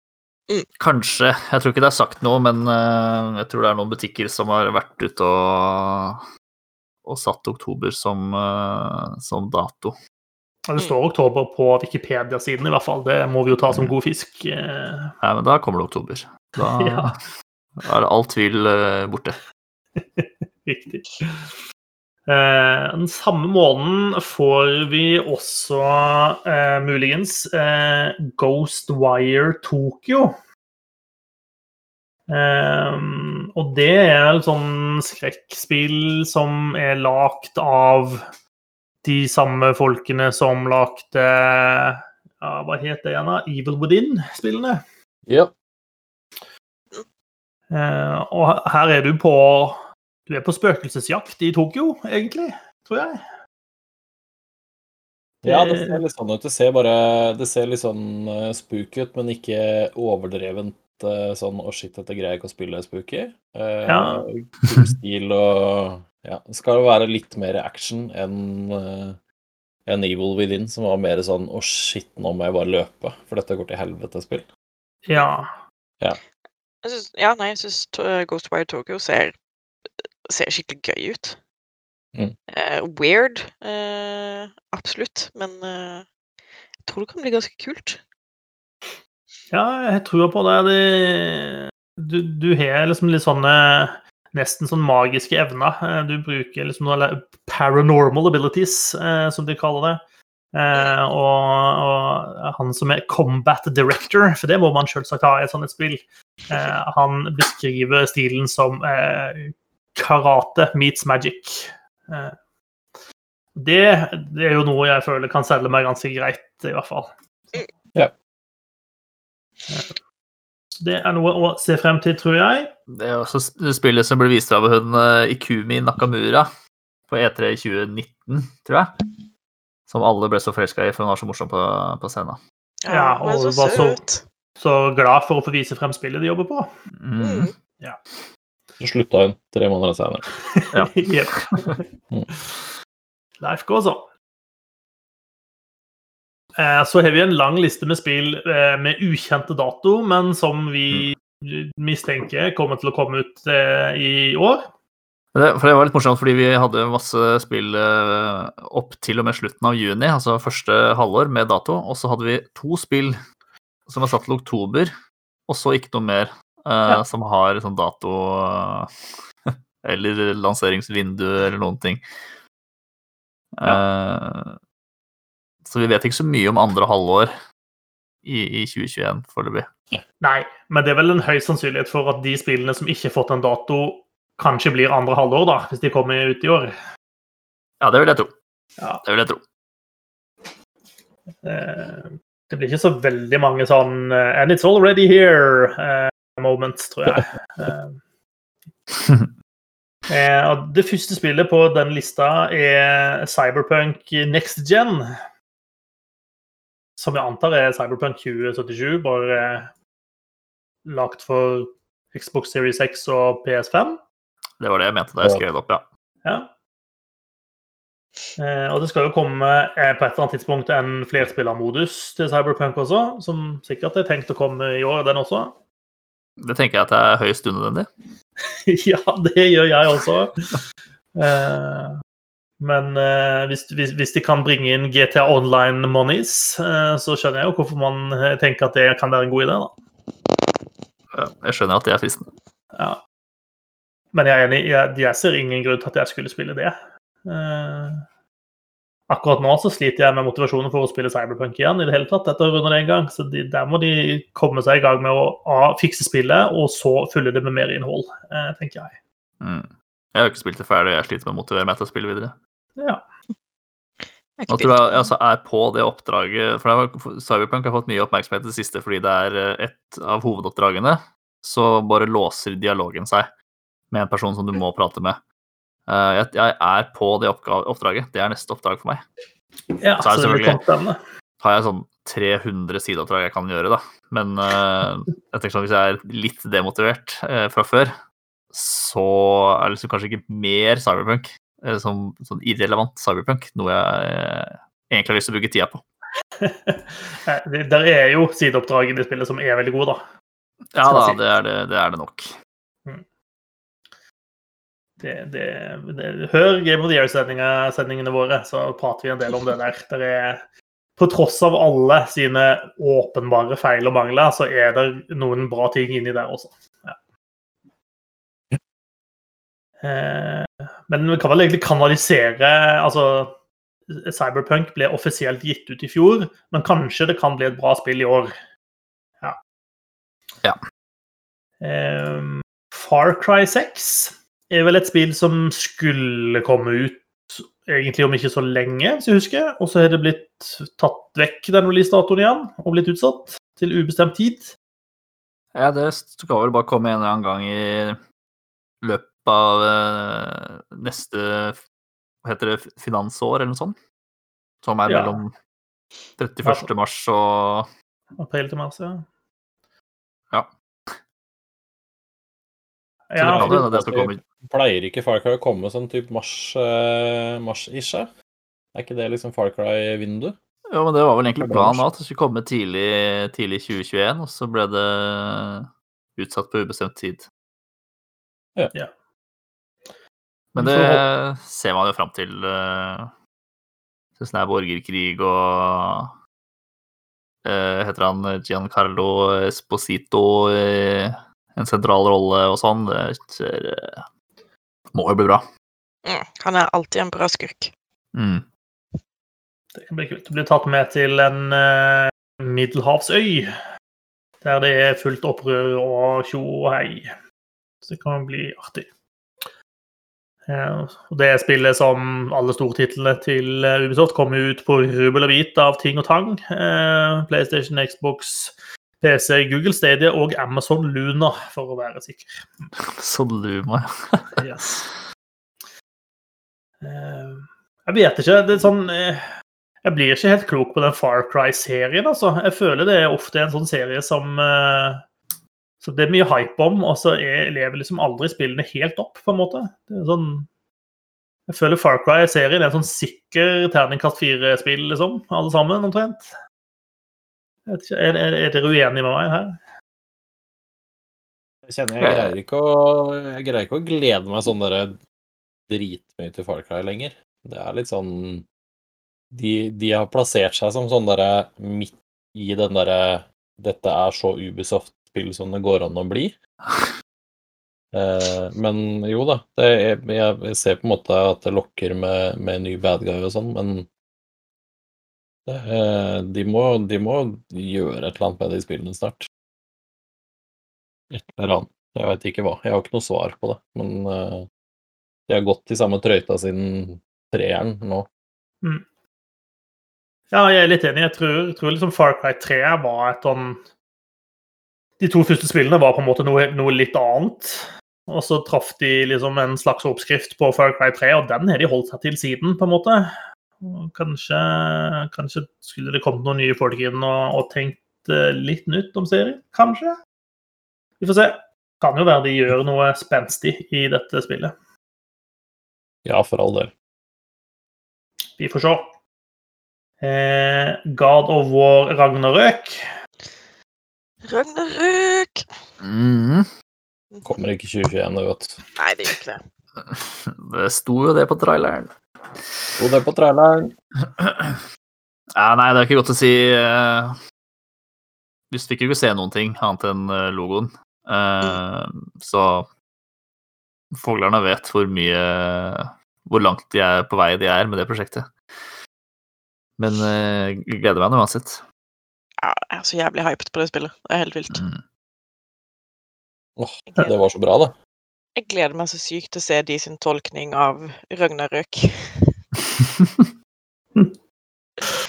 Kanskje. Jeg tror ikke det er sagt noe, men uh, jeg tror det er noen butikker som har vært ute og, og satt oktober som, eh, som dato. Det står oktober på Wikipedia-siden, i hvert fall. Det må vi jo ta som god fisk. Eh, Nei, men da kommer det oktober. Da Ja. er all tvil eh, borte. Riktig. Eh, den samme måneden får vi også eh, muligens eh, Ghostwire Tokyo. Eh, og det er et sånn skrekkspill som er lagd av de samme folkene som lagde ja, Hva het det igjen? Evil Within-spillene. Ja. Eh, og her er du på Du er på spøkelsesjakt i Tokyo, egentlig, tror jeg. Ja, det ser litt sånn ut. Det ser bare Det ser litt sånn uh, spooky ut, men ikke overdrevent eh, sånn Å, shit, dette greier jeg ikke å spille spooky. Uh, Ja. Kul stil og Ja. Det skal være litt mer action enn uh, en Evil Within, som var mer sånn Å, shit, nå må jeg bare løpe, for dette går til helvete-spill. Ja. Jeg synes, ja, nei, jeg syns Ghostwire Tokyo ser, ser skikkelig gøy ut. Mm. Uh, weird, eh, absolutt, men eh, jeg tror det kan bli ganske kult. Ja, jeg tror på det. du, du har liksom litt sånne nesten sånn magiske evner. Eh, Du bruker liksom noe paranormal abilities, eh, som de kaller det. Eh, og, og han som er combat director, for det må man selvsagt ha i et sånt spill, eh, han beskriver stilen som eh, karate meets magic. Eh, det, det er jo noe jeg føler kan selge meg ganske greit, i hvert fall. Ja. Det er noe å se frem til, tror jeg. Det er også spillet som ble vist av hun eh, Ikumi Nakamura på E3 i 2019, tror jeg. Som alle ble så forelska i, for hun var så morsom på, på scenen. Ja, og hun var så- Så glad for å få vise frem spillet de jobber på. Mm. Ja. Så slutta hun tre måneder senere. Ja. Mm. Life goes on. Eh, Så har vi en lang liste med spill eh, med ukjente dato, men som vi mistenker kommer til å komme ut eh, i år. Det, for det var litt morsomt, fordi vi hadde masse spill opp til og med slutten av juni, altså første halvår med dato, og så hadde vi to spill som var satt til oktober, og så ikke noe mer Ja. som har sånn dato eller lanseringsvindu eller noen ting. Eh, så vi vet ikke så mye om andre halvår i, i 2021 foreløpig. Nei, men det er vel en høy sannsynlighet for at de spillene som ikke har fått en dato, kanskje blir andre halvår, da, hvis de kommer ut i år. Ja, det vil jeg tro. Ja. Det vil jeg tro. Eh, Det blir ikke så veldig mange sånn eh, And it's already here eh, moments, tror jeg. Det første spillet på den lista er Cyberpunk Next Gen. Som jeg antar er Cyberpunk 2077, bare eh, lagt for Xbox Series X og PS5. Det var det jeg mente da jeg skrev det opp, ja. Ja. Eh, og det skal jo komme eh, på et eller annet tidspunkt en flerspillermodus til Cyberpunk også, som sikkert er tenkt å komme i år, den også. Det tenker jeg at det er høyst unødvendig. ja, det gjør jeg også. Eh, men eh, hvis, hvis, hvis de kan bringe inn GTA Online monies, eh, så skjønner jeg jo hvorfor man eh, tenker at det kan være en god idé, da. Jeg skjønner at det er fristende. Ja. Men jeg er enig, jeg, jeg ser ingen grunn til at jeg skulle spille det. Eh, akkurat nå så sliter jeg med motivasjonen for å spille Cyberpunk igjen i det hele tatt, etter å runde det en gang. Så de, der må de komme seg i gang med å A, fikse spillet, og så fylle det med mer innhold, eh, tenker jeg. Mm. Jeg har ikke spilt det ferdig, jeg sliter med å motivere meg til å spille videre. Ja. Jeg Nå tror jeg jeg altså er på det oppdraget For Cyberpunk har fått mye oppmerksomhet i det siste fordi det er eh, et av hovedoppdragene. Så bare låser dialogen seg med en person som du må prate med. Eh, Jeg, jeg er på det oppgave, oppdraget. Det er neste oppdrag for meg. ja Så er det selvfølgelig- har jeg sånn 300 sideoppdrag jeg kan gjøre, da. Men eh, jeg tenker sånn, hvis jeg er litt demotivert eh, fra før, så er det liksom kanskje ikke mer cyberpunk. Som sånn irrelevant cyberpunk. Noe jeg egentlig har lyst til å bruke tida på. Eh, Der er jo sideoppdrag i det spillet som er veldig gode, da. Ja da, si. det er det, det, er det nok. Det, det, det, hør Game of the Year-sendingene våre, så prater vi en del om det der. Der er, på tross av alle sine åpenbare feil og mangler, så er det noen bra ting inni der også. Ja. Eh, men vi kan vel egentlig kanalisere Altså, Cyberpunk ble offisielt gitt ut i fjor, men kanskje det kan bli et bra spill i år. Ja. Ja. Um, Far Cry 6 er vel et spill som skulle komme ut egentlig om ikke så lenge, hvis jeg husker. Og så har det blitt tatt vekk den releasedatoen igjen, og blitt utsatt til ubestemt tid. Ja, det skal vel bare komme en eller annen gang i løpet av eh, neste Hva heter det? Finansår, eller noe sånt? Som er Ja. mellom 31. mars og April til mars, ja. Ja. Ja, det det, det, det skal komme Pleier ikke Far Cry å komme sånn type mars, eh, mars-ish? Er ikke det liksom Far Cry-vindu? Jo, men det var vel egentlig planen at det skulle komme tidlig, tidlig 2021, og så ble det utsatt på ubestemt tid. Ja. Ja. Men det ser man jo fram til. Sånn Syns det er borgerkrig og eh, Heter han Giancarlo Esposito en sentral rolle og sånn? Det ser, eh, må jo bli bra. Mm, han er alltid en bra skurk. Mm. Det kan bli kult. Du blir tatt med til en uh, middelhavsøy, der det er fullt opprør og tjo og hei. Så det kan bli artig. Eh, og det spillet som alle stortitlene til eh, Ubisoft kommer ut på rubbel og bit av ting og tang. Eh, PlayStation, Xbox, PC, Google Stadia og Amazon Luna, for å være sikker. Så Luma, ja. Yes. Jeg vet ikke. Det er sånn Jeg blir ikke helt klok på den Far Cry-serien, altså. Jeg føler det er ofte en sånn serie som eh, Så det er mye hype om, og så er, lever liksom aldri spillene helt opp, på en måte. Det er sånn Jeg føler Far Cry-serien er en sånn sikker terningkast fire-spill, liksom. Alle sammen, omtrent. Ikke, er, er, er dere uenige med meg her? Jeg kjenner jeg greier ikke å, jeg greier ikke å glede meg sånn derre dritmye til Far Cry lenger. Det er litt sånn De, de har plassert seg som sånn derre midt i den derre Dette er så Ubisoft-spill som det går an å bli. Eh, men jo da, det, jeg, ser på en måte at det lokker med, med ny bad guy og sånn, men det, eh, de, må, de må gjøre et eller annet med de spillene snart. Et eller annet. Jeg veit ikke hva. Jeg har ikke noe svar på det. Men eh, de har gått i samme trøyta siden treeren nå. Ja, jeg er litt enig. Jeg tror, tror liksom Far Cry 3 var et sånn De to første spillene var på en måte noe, noe litt annet. Og så traff de liksom en slags oppskrift på Far Cry 3, og den har de holdt seg til siden, på en måte. Kanskje, kanskje skulle det kommet noen nye folk inn og, og tenkt eh, litt nytt om serien? Kanskje? Vi får se. Kan jo være de gjør noe spenstig i dette spillet. Ja, for all del. Vi får se. Eh, God of War Ragnarøk. Ragnarøk! Mm. Kommer ikke 2021, det, vet du. Nei, det gjør ikke det. Det sto jo det på traileren. Sto det på traileren. Ja, nei, det er ikke godt å si. eh, Vi fikk jo ikke se noen ting annet enn eh, logoen. Eh, så foglerne vet hvor mye Hvor langt de er på vei de er med det prosjektet. Men jeg gleder meg nå uansett. Ja, jeg er så jævlig hyped på det spillet. Det er helt vilt. Mm. Oh, det var så bra, det. Jeg gleder meg så sykt til å se de sin tolkning av Ragnarøk.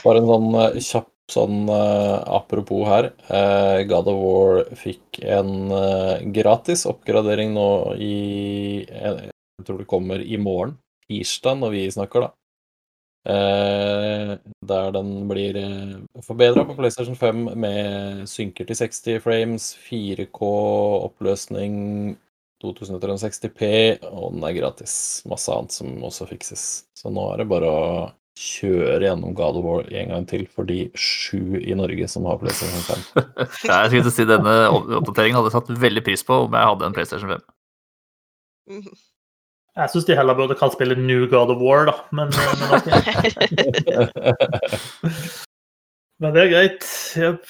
Bare en sånn uh, kjapp sånn uh, apropos her. Uh, God of War fikk en gratis oppgradering nå i Jeg tror det kommer i morgen, tirsdag, når vi snakker, da. Eh, der den blir eh, forbedra på PlayStation 5 med synker til 60 frames, 4K oppløsning, 2360P, og den er gratis. Masse annet som også fikses. Så nå er det bare å kjøre gjennom God of War en gang til for de sju i Norge som har PlayStation 5. Ja, jeg skulle si Denne oppdateringen hadde jeg satt veldig pris på om jeg hadde en PlayStation 5. Jeg syns de heller burde kalt spillet New God of War, da. Men, men, okay. men det er greit. Yep.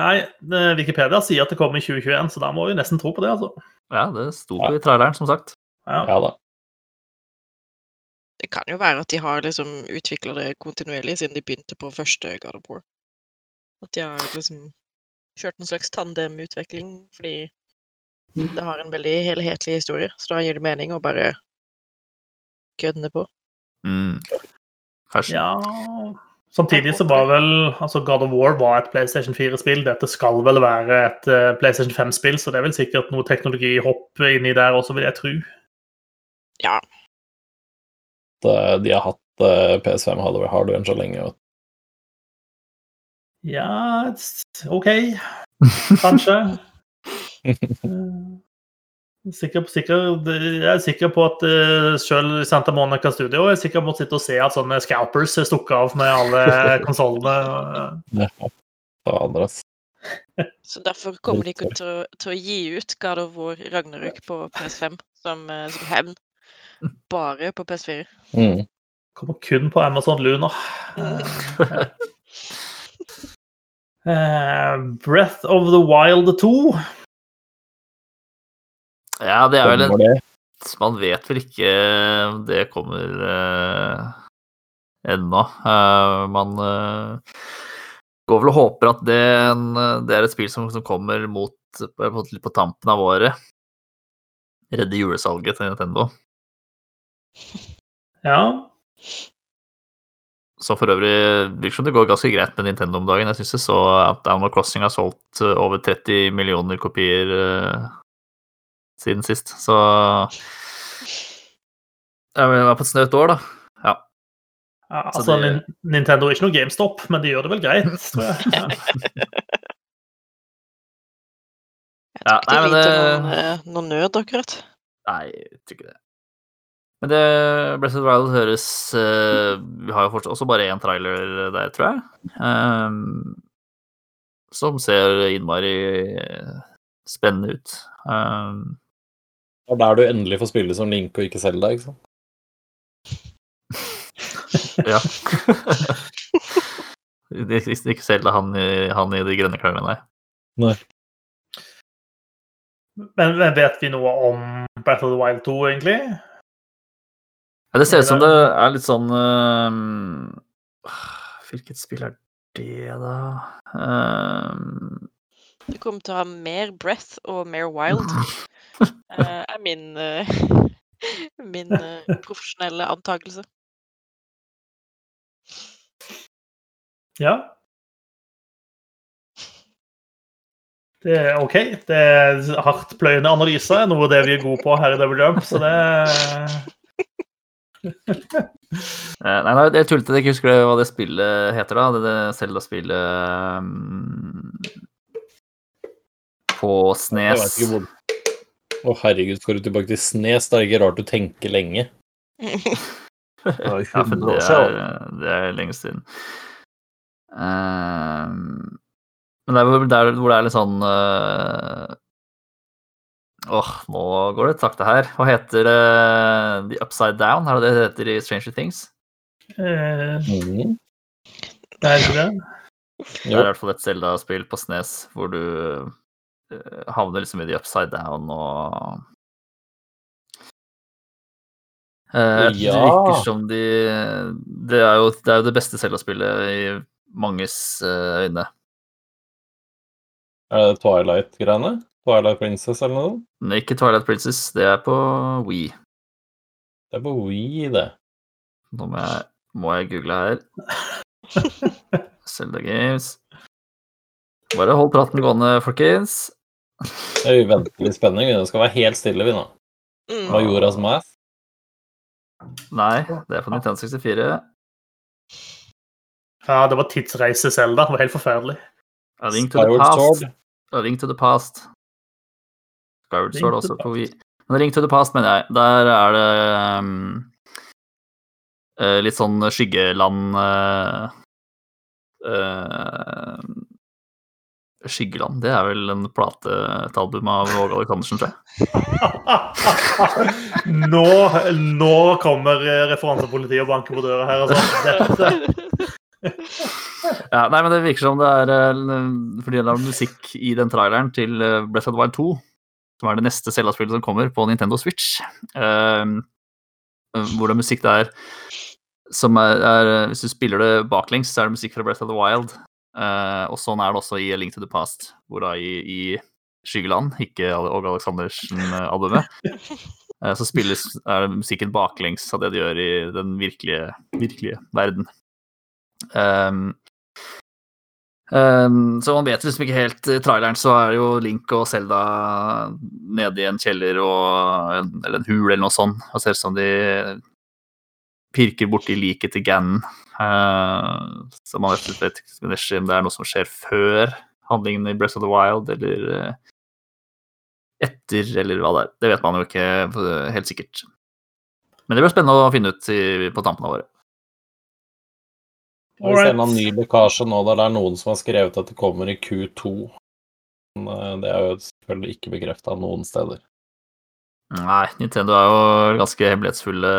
Nei, eh, Wikipedia sier at det kommer i 2021, så da må vi nesten tro på det, altså. Ja, det sto på i traileren, som sagt. Ja. Ja da. Det kan jo være at de har liksom utvikla det kontinuerlig siden de begynte på første God of War. At de har liksom kjørt en slags tandemutvikling fordi det har en veldig helhetlig historie. Så da gir det mening å bare gønne på. Mm. Kanskje. ja. Samtidig så var vel altså God of War var et PlayStation 4-spill. Dette skal vel være et uh, PlayStation 5-spill, så det er vel sikkert noe teknologihopp inni der også, vil jeg tro. Ja, de har hatt uh, PS5 hardware, hardware så lenge. Og... Ja, OK. Kanskje. Sikker, sikker, jeg er sikker på at uh, selv Santa Monica Studio er sikker på å sitte og se at sånne scalpers er stukket av med alle konsollene. Så derfor kommer de ikke til, til å gi ut God of War Ragnarok på PS5 som, eh, som hevn. Bare på PS4. Mm. Kommer kun på Amazon Luna. Eh, Breath of the Wild 2. Ja, det er vel en Man vet vel ikke det kommer uh, ennå. Uh, man uh, går vel og håper at det, er en, det er et spill som, som kommer mot på, på tampen av året. Redde julesalget til Nintendo. Ja. Så for øvrig virker som det går ganske greit med Nintendo om dagen. Jeg syns jeg så at Animal Crossing har solgt eh, over 30 millioner kopier eh, siden sist, så Jeg vil være på et snaut år, da. Ja. Ja, altså, det- Nintendo er ikke noe GameStop, men de gjør det vel greit, tror jeg. Ja. Jeg Ja, tror ikke de nei, men lider det- noen, eh, noen nød, akkurat. Nei, jeg tror ikke det. Men det Blessed Wild høres uh, Vi har jo fortsatt også bare én trailer der, tror jeg. Um, som ser innmari eh, spennende ut. Um, Det er der du endelig får spille som Link og ikke Selda, ikke sant? ja. Ikke selv han han i de grønne klærne, nei. nei. men vet vi noe om Battle of the Wild 2, egentlig? Ja, det ser ut som det er litt sånn ehm, Hvilket spill er det, da? Ehm, Du kommer til å ha mer breath og mer wild, eh, er min, eh, min eh, profesjonelle antakelse. Ja. Det er OK. Det er hardtpløyende analyse, noe av det vi er gode på her i Double Jump, så det Eh, Nei, nei, jeg tullete. Jeg ikke husker hva det spillet heter, da. Det, det Zelda-spillet um, På Jeg Snes. Å, herregud, skal du tilbake til Snes? Det er ikke rart du tenker lenge. Ja, for det er, det er lenge siden. Uh, men det er der hvor det er litt sånn uh, Åh, nå går det sakte her. Hva heter uh, The Upside Down? Er det det det heter i Stranger Things? Uh, Mm. Det er det. Det er i hvert fall et Zelda-spill på Snes hvor du eh, havner liksom i the upside down og Eh, Det Ja. virker som de Det er jo det, er jo det beste Zelda-spillet i manges eh, øyne. Er det Twilight-greiene? Twilight Princess eller noe? Nei, ikke Twilight Princess, det er på Wii. Det er på Wii, det. Nå må jeg, må jeg google her. Zelda Games. Bare hold praten gående, folkens. Det er uventelig spenning. Det skal være helt stille, vi nå. Hva gjorde oss Math. Nei, det er på Nintendo 64. Ja, det var tidsreise selv, da. Det var helt forferdelig. A Link to the Past. Ring A Link to the Past. Skyward Sword også på. Men A Link to the Past, mener jeg. Der er det um, eh, litt sånn skyggeland uh, eh, Skyggeland, det er vel en plate, et album av Åge Aleksandersen, tror jeg. nå, nå kommer eh, referansepolitiet og banker på døra her. Altså. Ja, nei, men det virker som det er eh, fordi det er musikk i den traileren til eh, Breath of the Wild 2, som er det neste Zelda-spillet som kommer på Nintendo Switch. eh, hvor det er musikk der som er, er Hvis du spiller det baklengs, så er det musikk fra Breath of the Wild. Eh, og sånn er det også i A Link to the Past, hvor da i, i Skyggeland, ikke Åge Aleksandersen-albumet, uh, så spilles er det musikken baklengs av det de gjør i den virkelige, virkelige verden. Um, um, så man vet liksom ikke helt I traileren så er jo Link og Zelda nede i en kjeller og en, eller en hul eller noe sånt, og ser ut som de pirker borti liket til Gannon. Uh, så man vet ikke om det er noe som skjer før handlingen i Breath of the Wild, eller uh, etter, eller hva det er. Det vet man jo ikke uh, helt sikkert. Men det blir spennende å finne ut i, på tampen av året. Vi ser en ny lekkasje nå der det er noen som har skrevet at det kommer i Q2. Men eh, det er jo selvfølgelig ikke bekrefta noen steder. Nei, Nintendo er jo ganske hemmelighetsfulle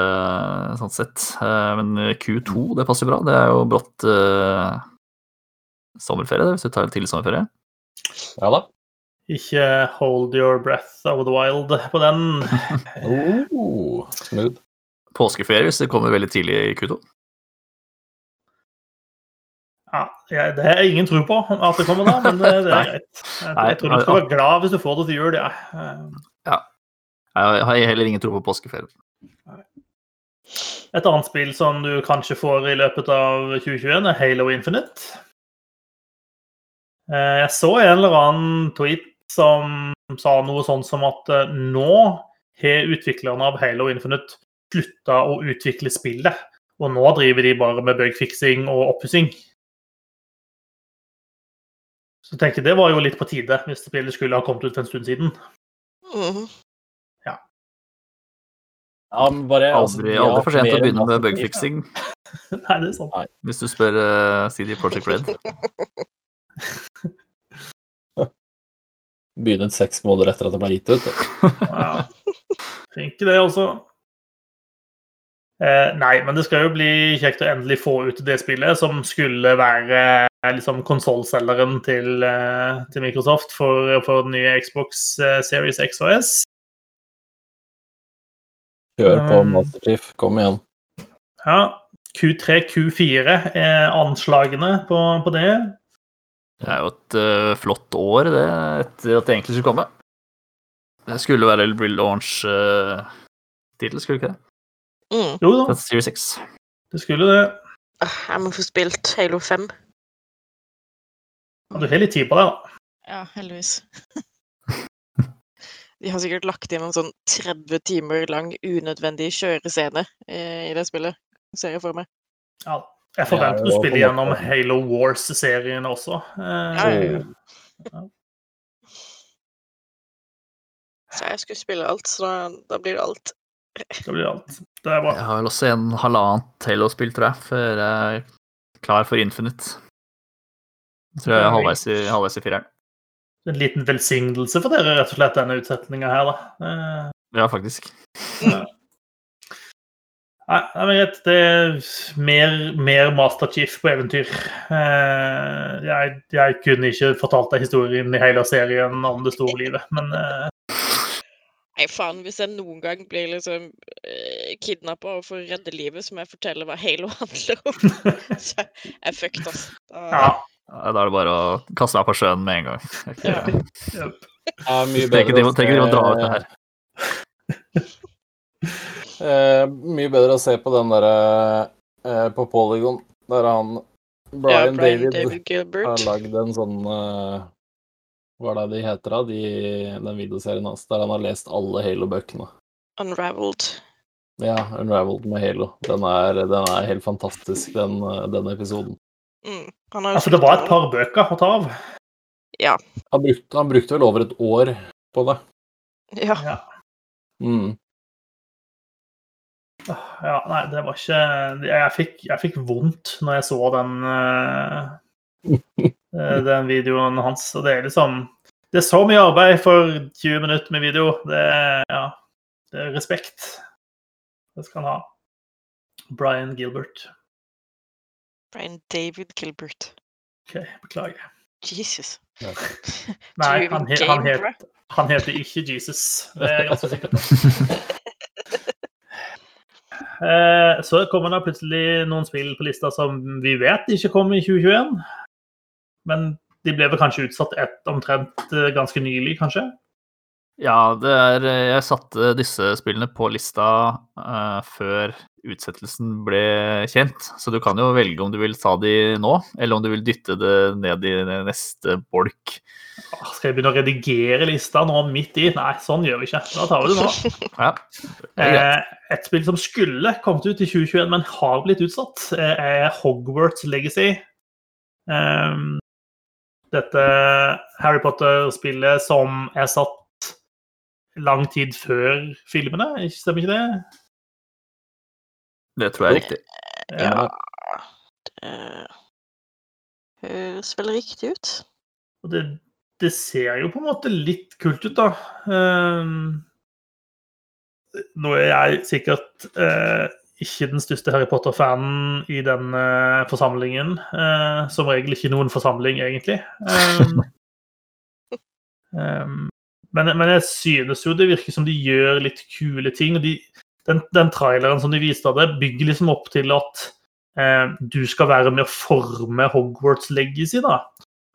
sånn sett. Eh, Men Q2, det passer bra. Det er jo brått uh, sommerferie, det, hvis du tar en tidlig sommerferie. Ja da. ikke hold your breath of the wild på den. Oh, smooth. Påskeferie hvis det kommer veldig tidlig i Q2. Ja, jeg, det har jeg ingen tro på at det kommer da, men det, det er greit. Jeg, jeg tror du skal være glad hvis du får det til jul, ja. Jeg har heller ingen tro på påskeferie. Et annet spill som du kanskje får i løpet av 2021, er Halo Infinite. Eh, Jeg så en eller annen tweet som sa noe sånn som at eh, nå har utviklerne av Halo Infinite slutta å utvikle spillet. Og nå driver de bare med bugfiksing og oppussing. Så jeg tenker det var jo litt på tide, hvis spillet skulle ha kommet ut for en stund siden. Mhm. Ja, men bare altså, Aldri, altså, aldri for sent å begynne med bugfixing. Nei, det er sant. hvis du spør uh, CD Project Red. Begynne seks måneder etter at det ble gitt ut. Ja. Tenker det også. Eh, nei, men det skal jo bli kjekt å endelig få ut det spillet som skulle være eh, liksom konsollselgeren til, eh, til Microsoft for, for den nye Xbox eh, Series X og S. Kjør på Masterchief. Kom igjen. Ja, Q3, Q4 er anslagene på, på det. Det er jo et uh, flott år, det, etter at det egentlig skulle komme. Det skulle være relaunch-tittel, skulle det ikke det? Mm. Jo da, Series 6. det skulle det. Ah, Jeg må få spilt Halo 5. Ja, Du har litt tid på det, da. Ja, heldigvis. De har sikkert lagt inn en sånn 30 timer lang unødvendig kjørescene eh, i det spillet, ser jeg for meg. Ja, jeg forventer Ja, spille det gjennom Halo Wars-serien også. Eh, Ja, ja, Oh. Så jeg skulle spille alt, så da, da blir det alt. Da blir alt. Det er bra. Jeg har vel også en halvannet Halo-spill, tror jeg, før jeg er klar for Infinite. Jeg tror jeg er halvveis i, halvveis i fireren. En liten velsignelse for dere, rett og slett, denne utsetninga her, da. Eh, Ja, faktisk. Ja, Nei, men greit. Det er mer, mer Master Chief på eventyr. Eh, jeg, jeg kunne ikke fortalt deg historien i hele serien om det store livet, men eh, Nei, faen, hvis jeg noen gang blir liksom kidnappa og får redde livet, så må jeg fortelle hva Halo handler om. så jeg er fucked, ass. Da- ja. Da er det bare å kaste deg på sjøen med en gang. Ikke- Ja. Ikke bedre drive- og dra ut det her. Eh, mye bedre å se på den derre eh, på Polygon, der han Brian, ja, Brian David, David har lagd en sånn eh, Hva er det de heter, da? De, den videoserien hans der han har lest alle Halo-bøkene. Unraveled. Ja, Unraveled med Halo. Den er, den er helt fantastisk, den, eh, den episoden. Mm. Han har jo Altså, det var et par bøker å ta av. Han brukte, han brukte vel over et år på det. Ja. Ja. Mm. Ja, nei, det var ikke Jeg fikk, jeg fikk vondt når jeg så den eh, eh, den videoen hans. Og det er liksom Det er så mye arbeid for 20 minutter med video. Det er, ja, det er respekt. Det skal han ha. Brian Gilbert. Brian David Gilbert. OK, beklager. Jesus. Ja. Nei, han, he, han, het, han heter ikke Jesus. Det er ganske sikkert. Eh, Så kommer det plutselig noen spill på lista som vi vet ikke kommer i 2021. Men de ble vel kanskje utsatt et, omtrent eh, ganske nylig, kanskje? Ja, det er Jeg satte disse spillene på lista uh, før utsettelsen ble kjent. Så du kan jo velge om du vil ta de nå, eller om du vil dytte det ned i neste bolk. Skal jeg begynne å redigere lista nå midt i? Nei, sånn gjør vi ikke. Da tar vi det nå. Ja, det. Eh, et spill som skulle kommet ut i 2021, men har blitt utsatt, eh, er Hogwarts Legacy. Ehm, dette Harry Potter-spillet som er satt lang tid før filmene, stemmer ikke det? Det tror jeg er riktig. Ja. Det høres vel riktig ut. Og det, det ser jo på en måte litt kult ut, da. Ehm, nå er jeg sikkert eh, ikke den største Harry Potter-fanen i den eh, forsamlingen. Eh, som regel ikke noen forsamling, egentlig. Ehm, ehm, men, men jeg synes jo det virker som de gjør litt kule ting. og de, den, den traileren som de viste av det, bygger liksom opp til at eh, du skal være med å forme Hogwarts legacy, da.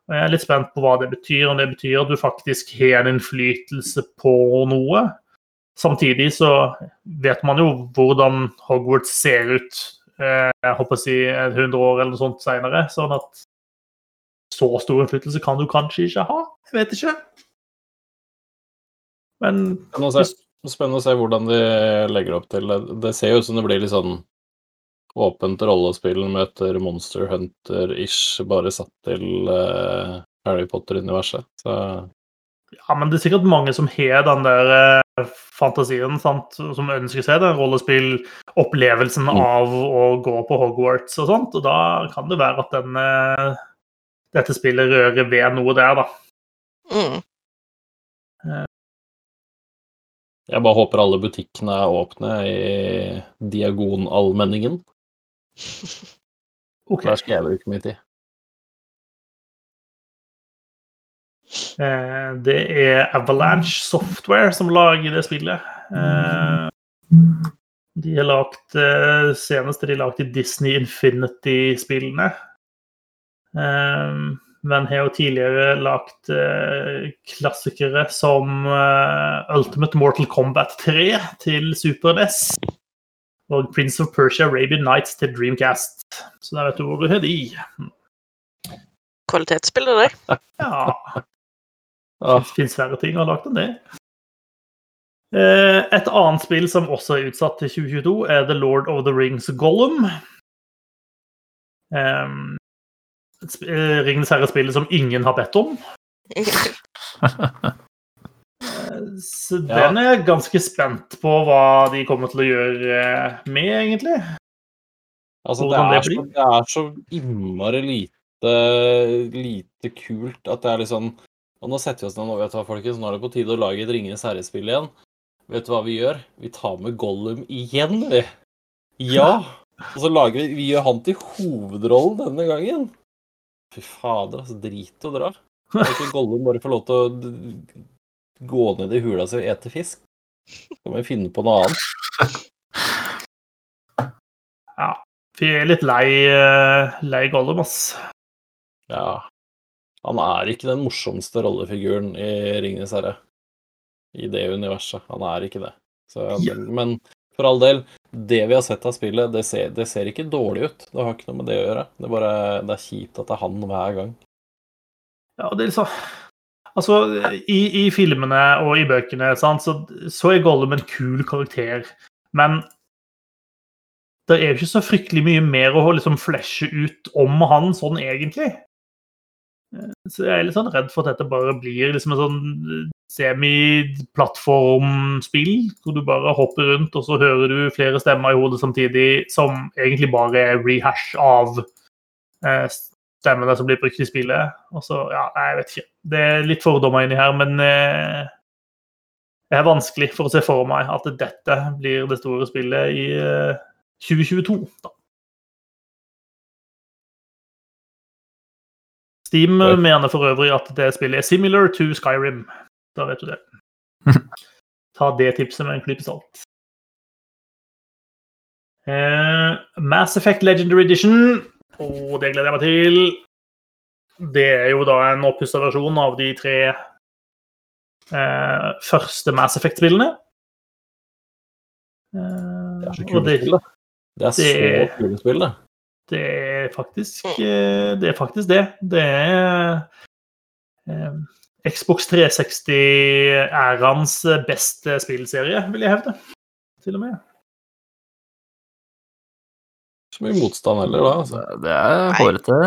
Og Jeg er litt spent på hva det betyr, om det betyr at du faktisk har en innflytelse på noe. Samtidig så vet man jo hvordan Hogwarts ser ut eh, jeg håper å si 100 år eller noe sånt seinere. Sånn at så stor innflytelse kan du kanskje ikke ha. Jeg vet ikke. Men Spennende å se, spennende å se hvordan de legger opp til det. Det ser jo ut som det blir litt sånn åpent rollespill møter Monster Hunter-ish, bare satt til uh, Harry Potter-universet. Så Ja, men det er sikkert mange som har den der eh, fantasien, sant? som ønsker seg den rollespill-opplevelsen Mm. av å gå på Hogwarts og sånt. Og da kan det være at den, eh, dette spillet rører ved noe der, da. Mm. Jeg bare håper alle butikkene er åpne i Diagonallmenningen. Okay. Der skal jeg bruke mye tid. Eh, det er Avalanche Software som lager det spillet. Eh, de har lagt eh, senest er de lagt i Disney Infinity-spillene. Eh, men har jo tidligere lagt eh, klassikere som eh, Ultimate Mortal Kombat 3 til Super NES. Og Prince of Persia Arabian Nights til Dreamcast. Så der vet du hvor du har de. Kvalitetsspillet der. Ja. Det fins færre ting å ha lagt enn det. Eh, Et annet spill som også er utsatt til 2022, er The Lord of the Rings Gollum. Um, Ringenes herre-spillet som ingen har bedt om. Eh, Så den er jeg ganske spent på hva de kommer til å gjøre eh, med, egentlig. altså, det er, så, det er så innmari lite, lite kult at det er liksom Og nå setter vi oss ned nå, vet du hva, folkens. Nå er det på tide å lage et Ringenes herre-spill igjen. Vet du hva vi gjør? Vi tar med Gollum igjen, vi. Ja! Og så lager vi Vi gjør han til hovedrollen denne gangen. Fy fader, altså. Drit og dra. Kan ikke Gollum bare få lov til å gå ned i hula si og ete fisk? Så Kan vi finne på noe annet? Ja. Vi er litt lei, eh, lei Gollum, ass. Ja. Han er ikke den morsomste rollefiguren i Ringenes herre. I det universet. Han er ikke det. Så, Men for all del, det vi har sett av spillet, det ser, det ser ikke dårlig ut. Det har ikke noe med det å gjøre. Det er bare det er kjipt at det er han hver gang. Ja, det er liksom Altså, i, i filmene og i bøkene sant, så, så er Gollum en kul karakter, men det er jo ikke så fryktelig mye mer å liksom flashe ut om han sånn egentlig. Eh, Så jeg er litt sånn redd for at dette bare blir liksom en sånn semi-plattformspill, hvor du bare hopper rundt, og så hører du flere stemmer i hodet samtidig, som egentlig bare er rehash av eh, stemmene som blir brukt i spillet. Og så, ja, jeg vet ikke. Det er litt fordommer inni her, men eh, det er vanskelig for å se for meg at dette blir det store spillet i eh, 2022. Da. Steam Oi. mener for øvrig at det spillet er similar to Skyrim. Da vet du det. Ta det tipset med en klype salt. Eh, Mass Effect Legendary Edition. Og det gleder jeg meg til. Det er jo da en oppussa versjon av de tre eh, første Mass Effect-spillene. Eh, Det er så og kule det, spill, da. Det er så kule spill, det. Det er faktisk eh, det. er faktisk det. Det er eh, Xbox 360-æraens beste spillserie, vil jeg hevde. Til og med. Så mye motstand heller, da. Altså. Det er hårete.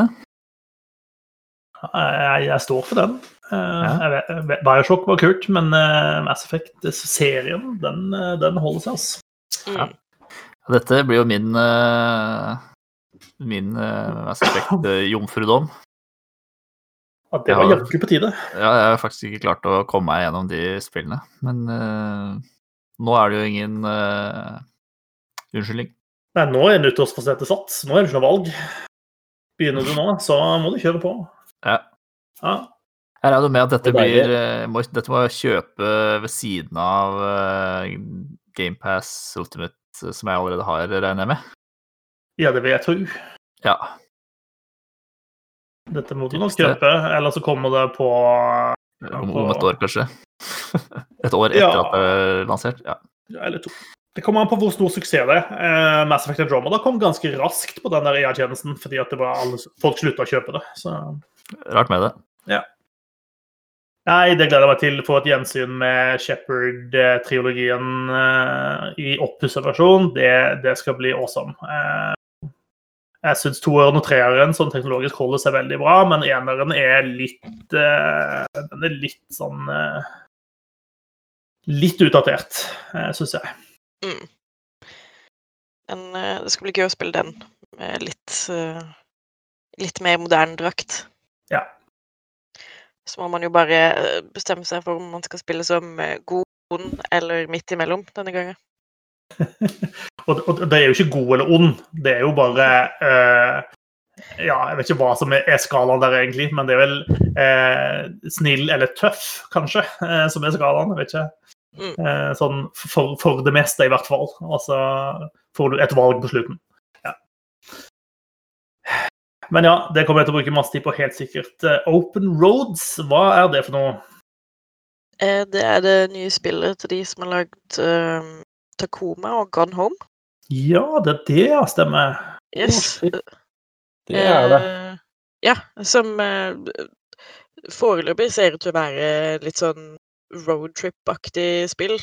Jeg, jeg står for den. Eh, vet- Bioshock var kult, men eh, Mass Effect-serien, den, eh, den holder seg, altså. Mm. Dette blir jo min eh, min uh, Mass Effect-jomfrudom. At det var Ja. jaggu på tide. Ja, jeg har faktisk ikke klart å komme meg gjennom de spillene. Men uh, nå er det jo ingen uh, unnskyldning. Nei, nå er nyttårsforsettet satt. Nå er det ikke noe valg. Begynner du nå, så må du kjøre på. Ja. Ja. Jeg regner med at dette Det er blir eh, må, Dette må jeg kjøpe ved siden av uh, GamePass Ultimate, eh, som jeg allerede har, regner jeg med. Ja, det vil jeg tro. Ja. Dette må du nok kjøpe, eller så kommer det på Om, om et år, kanskje. Et år etter Ja. at det er lansert. Ja. ja, eller to. Det kommer an på hvor stor suksess det er. Eh, Mass Effect Andromeda kom ganske raskt på den der EA-tjenesten, fordi at det var alle, folk slutta å kjøpe det. Så Rart med det. Ja. Nei, det gleder jeg meg til. Få et gjensyn med Shepherd-triologien eh, i oppussa versjon. Det, det skal bli awesome. Eh, jeg syns toeren og treeren sånn teknologisk holder seg veldig bra, men eneren er litt uh, Den er litt sånn uh, Litt utdatert, uh, syns jeg. Mm. Men uh, det skal bli gøy å spille den med litt eh, litt mer moderne drakt. Ja. Så må man jo bare eh, bestemme seg for om man skal spille som eh, god eller midt imellom denne gangen. Og, og det er jo ikke god eller ond, det er jo bare eh, Ja, jeg vet ikke hva som er, skalaen der, egentlig, men det er vel eh, snill eller tøff, kanskje, eh, som er skalaen. Jeg vet ikke. Mm. Eh, sånn for, for det meste, i hvert fall. Og så får du et valg på slutten. Ja. Men ja, det kommer jeg til å bruke masse tid på, helt sikkert. Eh, Open Roads, hva er det for noe? Eh, det er det nye spillet til de som har lagd Takoma og Gone Home. Ja, det er det, ja, stemmer. Yes. Det er det. Eh, ja, som eh, foreløpig ser ut til å være litt sånn roadtrip-aktig spill.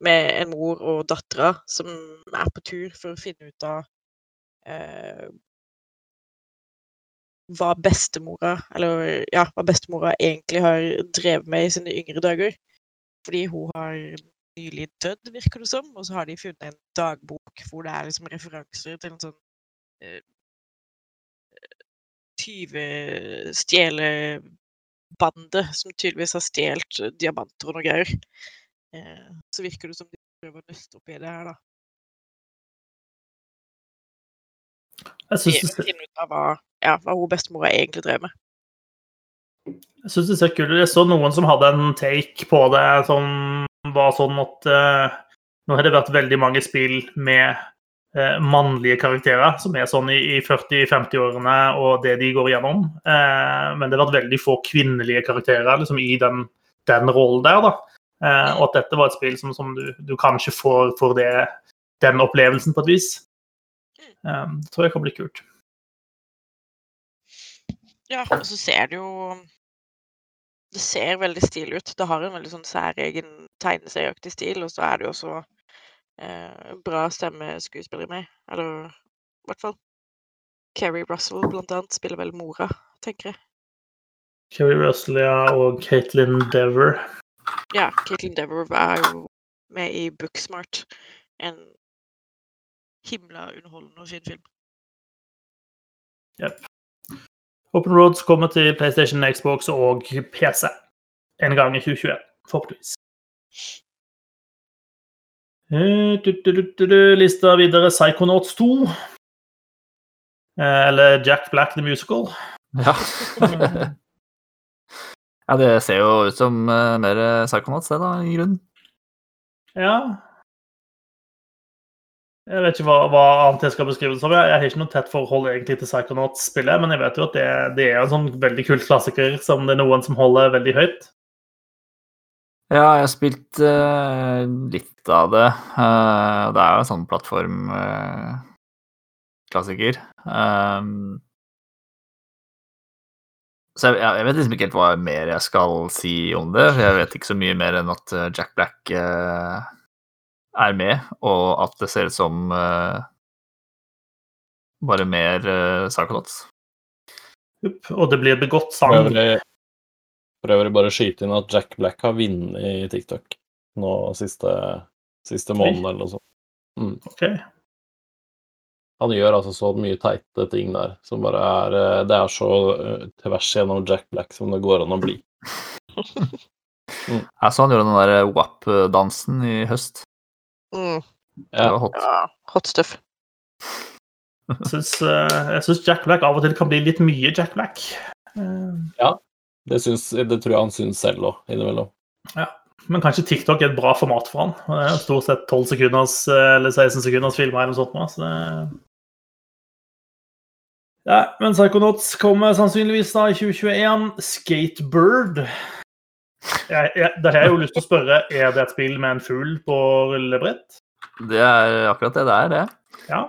Med en mor og dattera som er på tur for å finne ut av eh, hva bestemora, eller ja, hva bestemora egentlig har drevet med i sine yngre dager. Fordi hun har nylig dødd, virker det som, og så har de funnet en dagbok hvor det er liksom referanser til en sånn uh, tyve-stjelebande som tydeligvis har stjålet diamanter og noe greier. Uh, så virker det som de prøver å nøste opp i det her, da. Jeg syns det, finne ut av hva, ja, hva hun bestemora egentlig drev med. jeg synes det ser kult ut. Jeg så noen som hadde en take på det som var sånn at eh, Nå har det vært veldig mange spill med eh, mannlige karakterer som er sånn i, i 40-50-årene og det de går igjennom. Eh, men det har vært veldig få kvinnelige karakterer liksom, i den, den rollen der. da. Eh, og at dette var et spill som, som du, du kanskje får, for det, den opplevelsen på et vis. Eh, det tror jeg kan bli kult. Ja, og så ser du jo Det ser veldig stilig ut. Det har en veldig sånn særegen tegneserieaktig stil, og så er det jo også eh, bra stemmeskuespillere med. Eller i hvert fall Keri Russell blant annet spiller vel mora, tenker jeg. Kerry Russell ja, og Caitlin Dever. Ja, Caitlin Dever er jo med i Booksmart. En himla underholdende og fin film. Open Roads kommer til PlayStation, Xbox og PC en gang i 2021, forhåpentligvis. Eh, Lista videre Psychonauts 2. Eh, Eller Jack Black the Musical. Ja. ja, det ser jo ut som uh, mer Psychonauts, det, da, i grunnen. Ja. Jeg vet ikke hva, hva annet jeg skal beskrive det som. Jeg, jeg har ikke noe tett forhold egentlig til Psychonauts-spillet, men jeg vet jo at det, det er en sånn veldig kult klassiker som det er noen som holder veldig høyt. Ja, jeg har spilt uh, litt av det. Uh, det er jo en sånn plattformklassiker. Um, så jeg, jeg vet liksom ikke helt hva mer jeg skal si om det. for Jeg vet ikke så mye mer enn at eh, Jack Black eh, er med, og at det ser ut som uh, bare mer uh, Psychonauts. Og det blir begått sang. Prøver, prøver bare skyte inn at Jack Black har vunnet i TikTok nå siste, siste måneden eller noe sånt. Mm. Ok. Han gjør altså så mye teite ting der som bare er eh, Det er så eh, tvers gjennom Jack Black som det går an å bli. Jeg så han gjorde den der WAP-dansen i høst. Mm, Ja. hot. ja, hot stuff. Jeg syns, eh, jeg syns Jack Black av og til kan bli litt mye Jack Black. Ja Det, syns, det tror jeg han syns selv òg, innimellom. Men kanskje TikTok er et bra format for han. Det er stort sett 12 sekunders eh, eller 16 sekunders filmer eller noe sånt. Så det... Ja, men Psychonauts kommer sannsynligvis da i 2021. Skatebird. Jeg, jeg, der har jeg jo lyst til å spørre, er det et spill med en fugl på rullebrett? Det er akkurat det det er, det. Ja.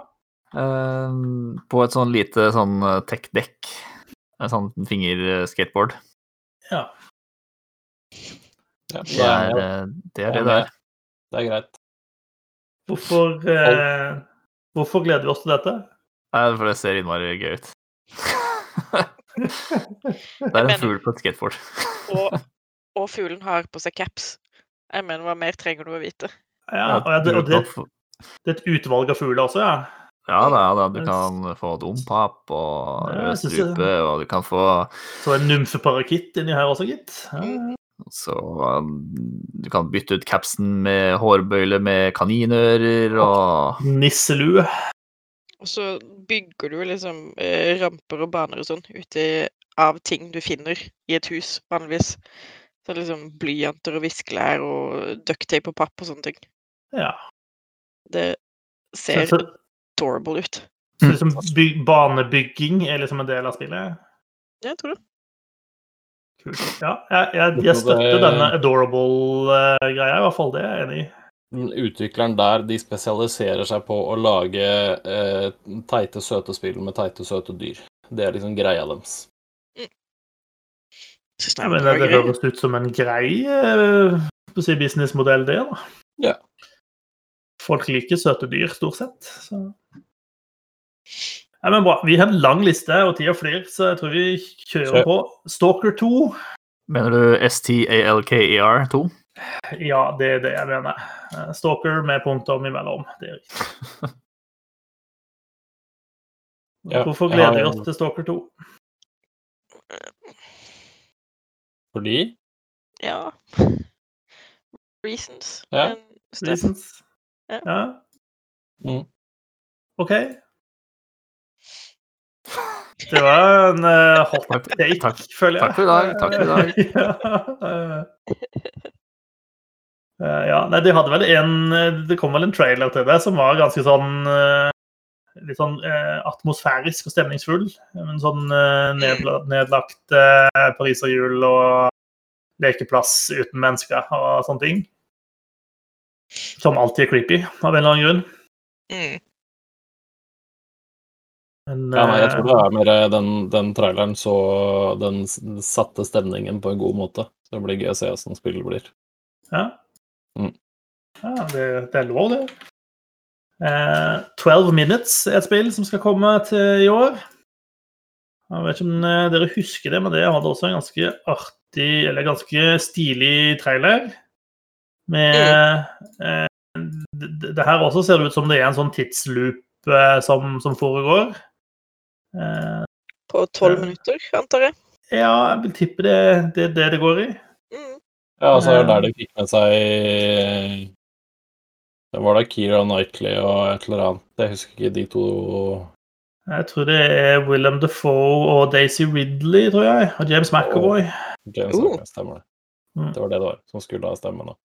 Uh, på et sånn lite sånn eh, tech-dekk. En sånn fingerskateboard. ja. Ja, Det er eh, det er det det er. Det er greit. Hvorfor, uh, hvorfor gleder vi oss til dette? Nei, for det ser innmari gøy ut. Det er en fugl på et skateboard. Og, og fuglen har på seg caps. Jeg mener, hva mer trenger du å vite? Ja, og det, og det, det er et utvalg av fugler også, ja. Ja da, da, du kan få dompap og rødstrupe, og du kan få Så en nymfeparakitt inni her også, gitt. Ja. Så um, du kan bytte ut capsen med hårbøyle med kaninører og Nisselue. Og så bygger du liksom eh, ramper og baner og sånn ute av ting du finner i et hus, vanligvis. Så liksom blyanter og viskelær og ducktape og papp og sånne ting. Ja. Det ser så, adorable ut. så liksom byg, banebygging er liksom en del av spillet? Ja, Jeg tror det. Kult. Ja, jeg, jeg, jeg støtter denne adorable-greia, i hvert fall. Det er jeg enig i. Utvikleren der de spesialiserer seg på å lage eh, teite, søte spill med teite, søte dyr. Det er liksom greia deres. Er men det, det høres ut som en grei eh, si businessmodell, det, da. Ja. Folk liker søte dyr, stort sett. Så. Ja, men bra. Vi har en lang liste, og tida flyr, så jeg tror vi kjører Kjør. på. Stalker 2. Mener du STALKER 2? Ja, det er det jeg mener. Eh, Stalker med punktum imellom. Det er riktig. Ja, Hvorfor gleder vi oss til Stalker 2? Fordi Ja. Reasons. Ja. Reasons? Ja. Ja. Mm. OK. Det var en uh, hot take, takk- føler jeg. takk for i dag, takk for i dag. ja, eh, ja, nei, de hadde vel en eh, Det kom vel en trailer til det som var ganske sånn Litt sånn eh, atmosfærisk og stemningsfull. En sånn eh, nedla, nedlagt eh, pariserhjul og lekeplass uten mennesker og sånne ting. Som alltid er creepy, av en eller annen grunn. Mm. Men, Ja, nei, jeg eh, tror det er mer den, den traileren så den satte stemningen på en god måte. Så det blir gøy å se hvordan spillet blir. Ja. Mm. ja det, det er lov, det. Eh, 12 Minutes er et spill som skal komme til i år. Jeg vet ikke om eh, dere husker det, men det hadde også en ganske artig, eller ganske stilig trailer. Med eh, det, det her også ser det ut som det er en sånn tidsloop eh, som, som foregår. Eh, På tolv minutter, antar jeg. ja, jeg vil tippe det er det, det det går i. Mm. Ja, altså Eh. der de fikk med seg Det var da Keira Knightley og et eller annet. Jeg husker ikke de to Jeg tror det er Willem Defoe og Daisy Ridley, tror jeg. Og James McAvoy. James McAvoy Harkness, stemmer det. Mm. Det var det det var, som skulle ha stemmen. da.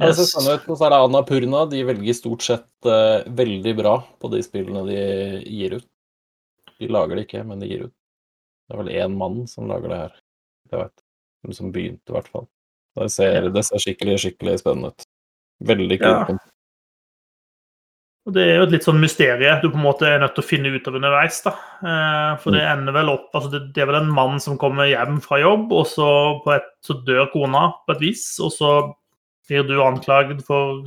Yes. det ser sånn ut. Og så er det Anna Purna. De velger stort sett uh, veldig bra på de spillene de gir ut. De lager det ikke, men de gir ut. Det er vel én mann som lager det her. Jeg vet. Som begynte, i hvert fall. Det ser, det ser skikkelig, skikkelig spennende ut. Veldig Ja. kult. Og det er jo et litt sånn mysterie du på en måte er nødt til å finne ut av underveis. da. Eh, For det ender vel opp altså det, det er vel en mann som kommer hjem fra jobb, og så, på et, så dør kona på et vis. Og så blir du anklaget for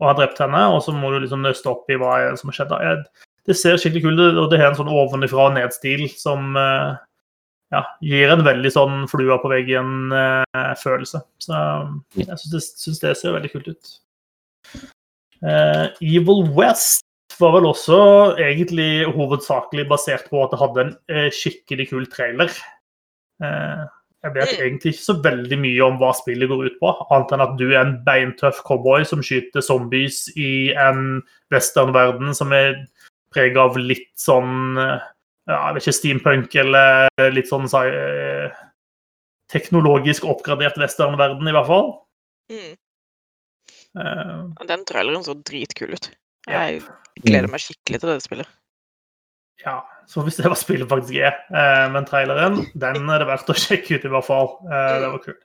å ha drept henne, og så må du liksom nøste opp i hva som har skjedd. Det ser skikkelig kult ut, og det er en sånn ovenifra og ned-stil som eh, ja, gir en veldig sånn flua på veggen-følelse. Så jeg syns det, synes det ser veldig kult ut. Eh, Evil West var vel også egentlig hovedsakelig basert på at det hadde en eh, skikkelig kul trailer. Eh, jeg vet Mm. egentlig ikke så veldig mye om hva spillet går ut på, annet enn at du er en beintøff cowboy som skyter zombies i en westernverden som er preget av litt sånn eh, ja, jeg vet ikke, steampunk eller litt sånn si, eh, teknologisk oppgradert westernverden, i hvert fall. Mm. Uh, Den traileren så dritkul ut. Ja. Jeg gleder meg skikkelig til det spillet. Ja, så hvis det var spillet faktisk er. Eh, men traileren, den er det verdt å sjekke ut i hvert fall. Eh, det var kult.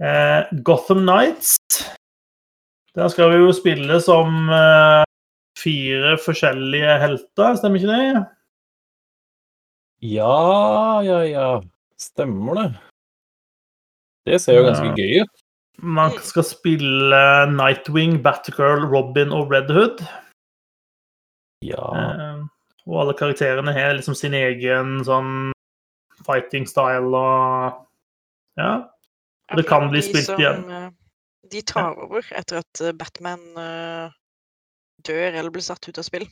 Eh, Gotham Nights. Der skal vi jo spille som fire forskjellige helter, stemmer ikke det? Ja, ja, ja. Stemmer det. Det ser jo ganske Ja. gøy ut. Man skal spille Nightwing, Batgirl, Robin og Red Hood. Ja. Eh, og alle karakterene har liksom sin egen sånn fighting style og Ja. Og det kan bli De spilt som, igjen. eh, De tar over etter at eh, Batman eh, dør eller blir satt ut av spill.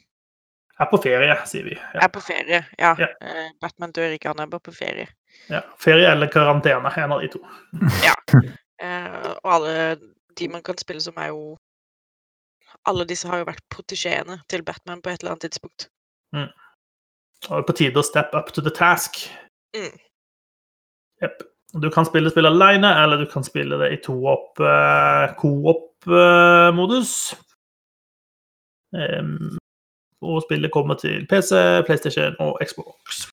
Er på ferie, sier vi. Ja. Er på ferie, ja. Ja. Eh, Batman dør ikke, han er bare på ferie. Ja. Ferie eller karantene, en av de to. ja. og alle de man kan spille som, er jo Alle disse har jo vært protesjeene til Batman på et eller annet tidspunkt. Og det er på tide å step up to the task. Mm. Yep. Du kan spille spill alene, eller du kan spille det i to-opp eh. Em, og spillet kommer til PC, PlayStation og Xbox.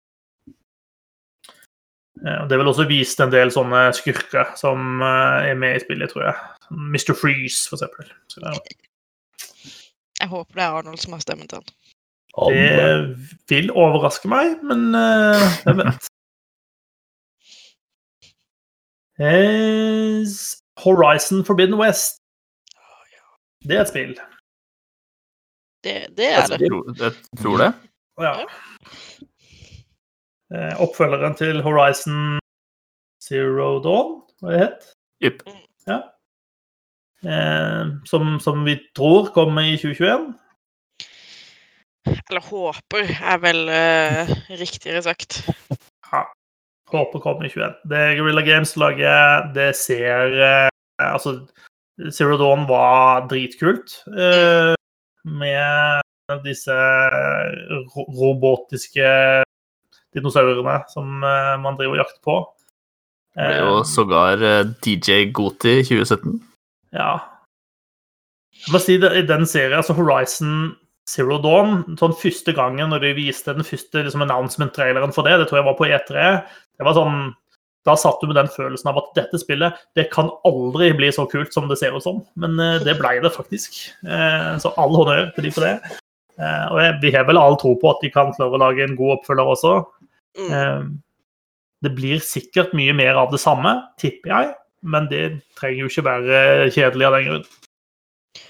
Eh, Det er vel også vist en del sånne skurker som eh, er med i spillet, tror jeg. Mr. Freeze, for eksempel. Jeg håper det er Arnold som har stemmen til han. Det vil overraske meg, men eh, hvem vet. Horizon Forbidden West. Det er et spill. Det, det er det. Jeg tror, jeg tror det. Ja. Eh, Oppfølgeren til Horizon Zero Dawn, hva det het Yep. Ja. Eh, som, som vi tror kommer i 2021. Eller håper, er vel eh, riktigere sagt. Ja. Håper kommer i 2021. Det Guerrilla Games lager, det ser eh, Altså, Zero Dawn var dritkult. Eh, med disse ro robotiske dinosaurene som eh, man driver og jakter på. Det ble jo Eh, sågar DJ Goti i 2017. Ja. Jeg må si det, I den serien, altså Horizon Zero Dawn, sånn første gangen når de viste den første liksom, announcement-traileren for det, det tror jeg var på E3, det var sånn Da satt du med den følelsen av at dette spillet det kan aldri bli så kult som det ser ut som. Men eh, det ble det faktisk. Eh, så all honnør til de for det. Eh, og vi har vel all tro på at de kan klare å lage en god oppfølger også. Mm. Det blir sikkert mye mer av det samme, tipper jeg, men det trenger jo ikke være kjedelig av den grunn.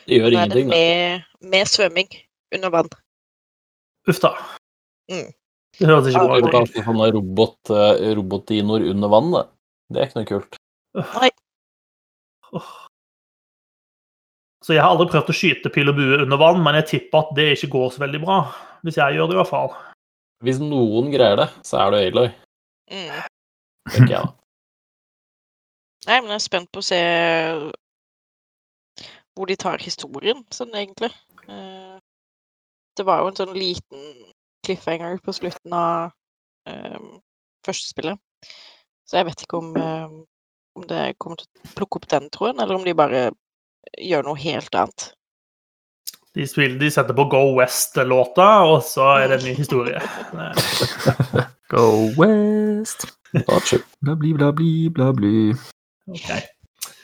Det gjør ingenting, da. med, med svømming under vann. Uff da. Mm. Det høres ikke bra ut. kan sånne robot, eh, robotdinoer under vann, det. Det er ikke noe kult. Åh. Så jeg har aldri prøvd å skyte pil og bue under vann, men jeg tipper at det ikke går så veldig bra. Hvis jeg gjør det, i hvert fall. Hvis noen greier det, så er det Aloy, Mm. tenker jeg da. Nei, men jeg er spent på å se hvor de tar historien, sånn egentlig. Eh, Det var jo en sånn liten cliffhanger på slutten av eh, første spillet. Så jeg vet ikke om, eh, om det kommer til å plukke opp den tråden, eller om de bare gjør noe helt annet. De, spiller, de setter på Go West-låta, og så er det en ny historie. Eh, Go West. Bla. Bla, bli, bla, bli, bla, bli. Ok.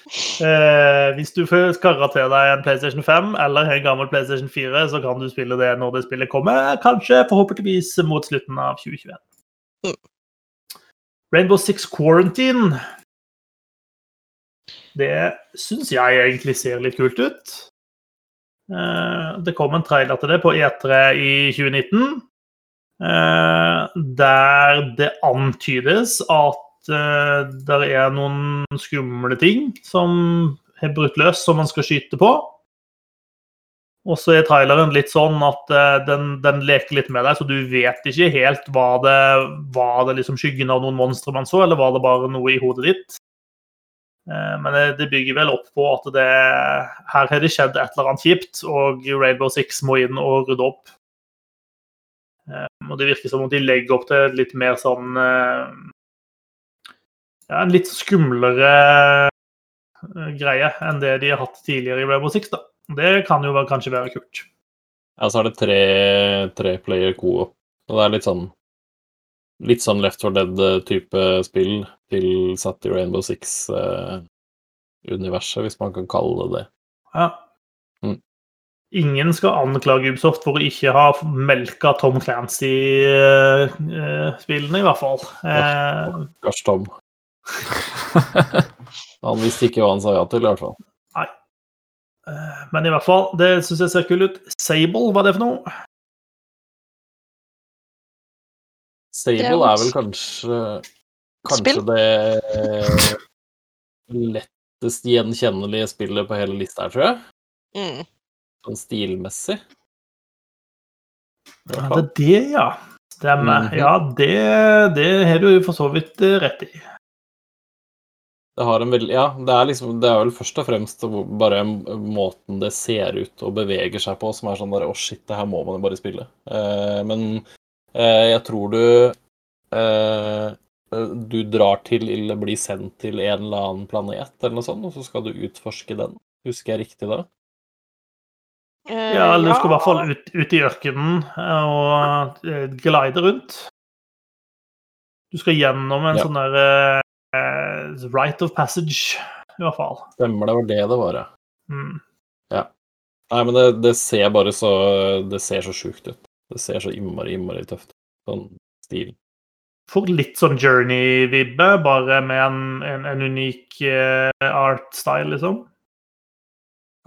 Eh, hvis du får skarra til deg en PlayStation 5 eller en gammel PlayStation 4, så kan du spille det når det spillet kommer. Kanskje forhåpentligvis mot slutten av 2021. Mm. Rainbow Six Quarantine. Det syns jeg egentlig ser litt kult ut. Eh, det kom en trailer til det på E3 i 2019. eh, Der det antydes at uh, det er noen skumle ting som har brutt løs, som man skal skyte på. Og så er traileren litt sånn at uh, den, den leker litt med deg, så du vet ikke helt Var det var det liksom skyggen av noen monstre man så, eller var det bare noe i hodet ditt. Eh, men det, bygger vel opp på at det her har det skjedd et eller annet kjipt, og Rainbow Six må inn og rydde opp. Eh, og det virker som om de legger opp til litt mer sånn eh, ja, en litt skumlere eh, greie enn det de har hatt tidligere i Rainbow Six. da. Det kan jo være, kanskje være kult. Ja, så er det tre, tre player co-op. Og det er litt sånn Litt sånn Left for Dead-type spill tilsatt i Rainbow Six-universet, hvis man kan kalle det det. Ja. Mm. Ingen skal anklage Ubisoft for å ikke ha melka Tom Clancy-spillene, i hvert fall. Eh, Stakkars Tom. Han visste ikke hva han sa ja til, i hvert fall. Nei. men i hvert fall, det syns jeg ser kult ut. Sable, hva er det for noe? Sable er vel kanskje Kanskje spill. det lettest gjenkjennelige spillet på hele lista her, tror jeg. Mm. Sånn stilmessig. Ja, det er det, ja. Stemmer. Mhm. Ja, det, det har du for så vidt eh, rett i. Det har en veldig Ja, det er liksom Det er vel først og fremst bare måten det ser ut og beveger seg på, som er sånn der Å, shit, det her må man jo bare spille. Eh, men eh, jeg tror du eh, Du drar til eller blir sendt til en eller annen planet eller noe sånt, og så skal du utforske den. Husker jeg riktig da? Eh, Ja, eller du skal i hvert fall ut, ut i ørkenen eh, og eh, glide rundt. Du skal gjennom en Ja. sånn der eh, right of passage, i hvert fall. Stemmer, det var det det var, ja. Mm. Nei, men det, det ser bare så Det ser så sjukt ut. Det ser så innmari, innmari tøft ut. Sånn stil. Får litt sånn journey-vibbe, bare med en, en, en unik uh, art-style, liksom.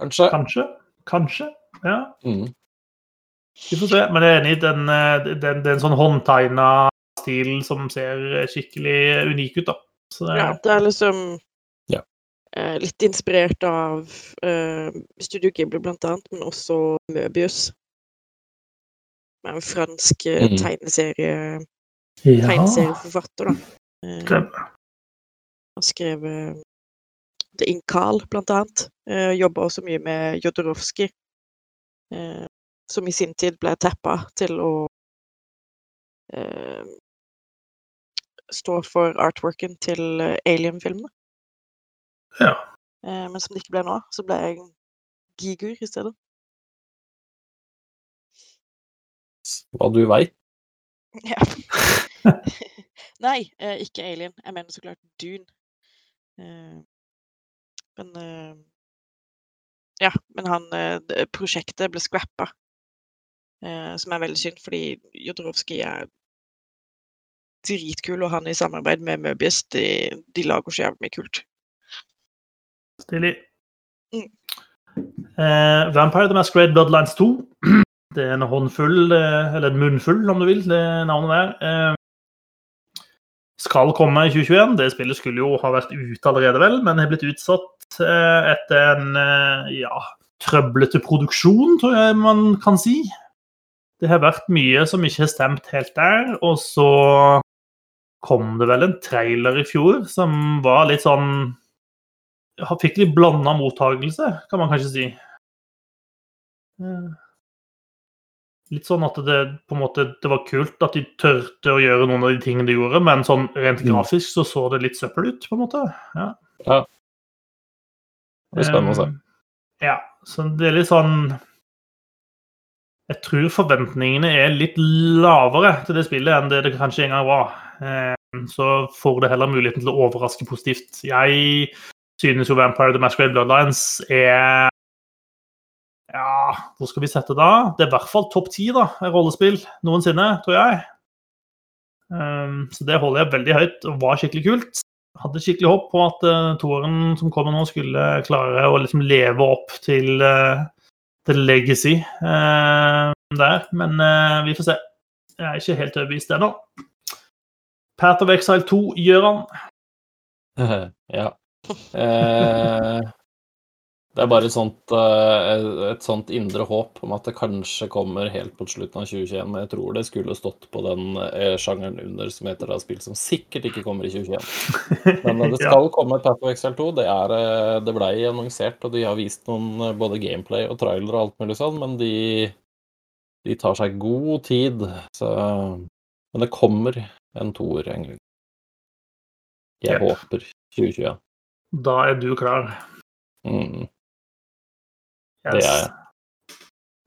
Kanskje. Kanskje. Kanskje. Ja, Mm. vi får se. Men jeg er enig i den, eh, den, den sånn håndtegna stilen som ser skikkelig unik ut, da. Så det, Ja, det er liksom Ja. eh, litt inspirert av eh, Studio Ghibli blant annet, men også Møbius. Med en fransk eh, Mhm. tegneserie, ja. tegneserieforfatter, da. Eh, Han skrev eh, The Incal, blant annet. Eh, Jobba også mye med Jodorowsky. Eh, som i sin tid ble tappa til å eh, stå for artworken til eh, Alien-filmene. Ja. Eh, men som det ikke ble nå, så ble jeg Gigur i stedet. Hva du veit. Ja. Nei, eh, ikke Alien. Jeg mener så klart Dune. Eh, men eh, Ja, men han eh, Prosjektet ble scrappa. Eh, som er veldig synd, fordi Jodorowsky er dritkul, og han i samarbeid med Möbius, de, de lager så jævlig mye kult. Stilig. Mm. Eh, Vampire the Masquerade Bloodlines 2. Det er en håndfull, eh, eller en munnfull, om du vil, det navnet der. Eh, skal komme i 2021. Det spillet skulle jo ha vært ute allerede, vel, men har blitt utsatt eh, etter en eh, ja, trøblete produksjon, tror jeg man kan si. Det har vært mye som ikke har stemt helt der, og så kom det vel en trailer i fjor som var litt sånn fikk litt blanda mottagelse, kan man kanskje si. Litt sånn at det på en måte, det var kult at de tørte å gjøre noen av de tingene de gjorde, men sånn rent Mm. grafisk så så det litt søppel ut, på en måte. Ja. Det blir spennende å se. Eh, Ja, så det er litt sånn Jeg tror forventningene er litt lavere til det spillet enn det det kanskje en gang var. Eh, Så får det heller muligheten til å overraske positivt. Jeg synes jo Vampire the Masquerade Bloodlines er Ja, hvor skal vi sette da? Det er i hvert fall topp ti rollespill noensinne, tror jeg. Um, så det holder jeg veldig høyt, og var skikkelig kult. Hadde skikkelig håp på at uh, toeren som kommer nå, skulle klare å liksom leve opp til uh, the legacy uh, der. Men uh, vi får se. Jeg er ikke helt overbevist ennå. Path of Exile 2, Gøran. ja. Eh, det er bare et sånt, eh, et sånt indre håp om at det kanskje kommer helt på slutten av 2021. Men jeg tror det skulle stått på den eh, sjangeren under som heter da spill som sikkert ikke kommer i 2021. Men det det Ja. skal komme et Path of Exile 2. Det, er, eh, det blei annonsert, og de har vist noen både gameplay og trailer og alt mulig sånn, men de, de tar seg god tid. Så, men det kommer en toer en gang. Jeg yep. håper 2021. Da er du klar. Mm. Yes. Det er jeg.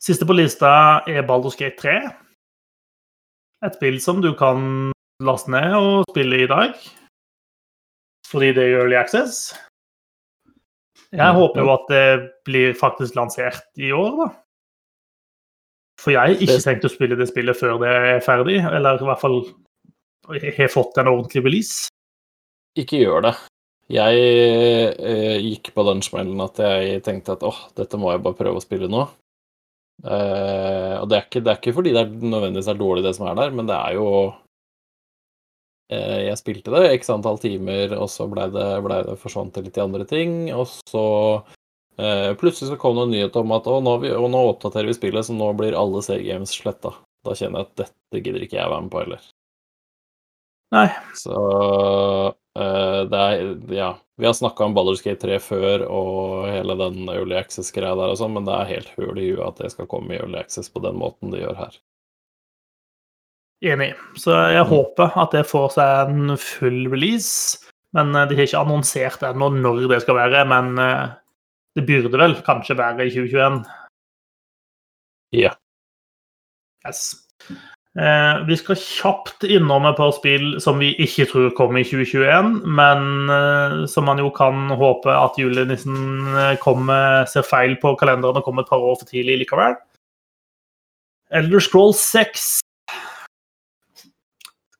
Siste på lista er Baldur's Gate 3. Et spill som du kan laste ned og spille i dag. Fordi det er Early Access. Jeg Mm, håper jo at det blir faktisk lansert i år, da. For jeg har ikke tenkt å spille det spillet før det er ferdig, eller i hvert fall har fått en ordentlig release. Ikke gjør det. Jeg eh, gikk på den smellen at jeg tenkte at åh, dette må jeg bare prøve å spille nå. Eh, og det er, ikke, det er ikke fordi det er nødvendigvis er dårlig, det som er der, men det er jo eh, Jeg spilte det x antall timer, og så ble det, ble det forsvant det litt i andre ting. Og så eh, plutselig så kom det en nyhet om at å, nå, vi, å, nå oppdaterer vi spillet, så nå blir alle C-games sletta. Da kjenner jeg at dette gidder ikke jeg være med på heller. Nei. Så uh, det er Ja. Vi har snakka om Baldur's Gate 3 før og hele den Early Access-greia der og sånn, men det er helt høl i huet at det skal komme i Early Access på den måten det gjør her. Enig. Så jeg håper at det får seg en full release. Men eh, de har ikke annonsert ennå når det skal være. Men eh, det burde vel kanskje være i 2021. Ja. Yes. Eh, vi skal kjapt innom et par spill som vi ikke tror kommer i 2021, men eh, som man jo kan håpe at julenissen eh, kommer, ser feil på kalenderen og kommer et par år for tidlig likevel. Elder Scrolls 6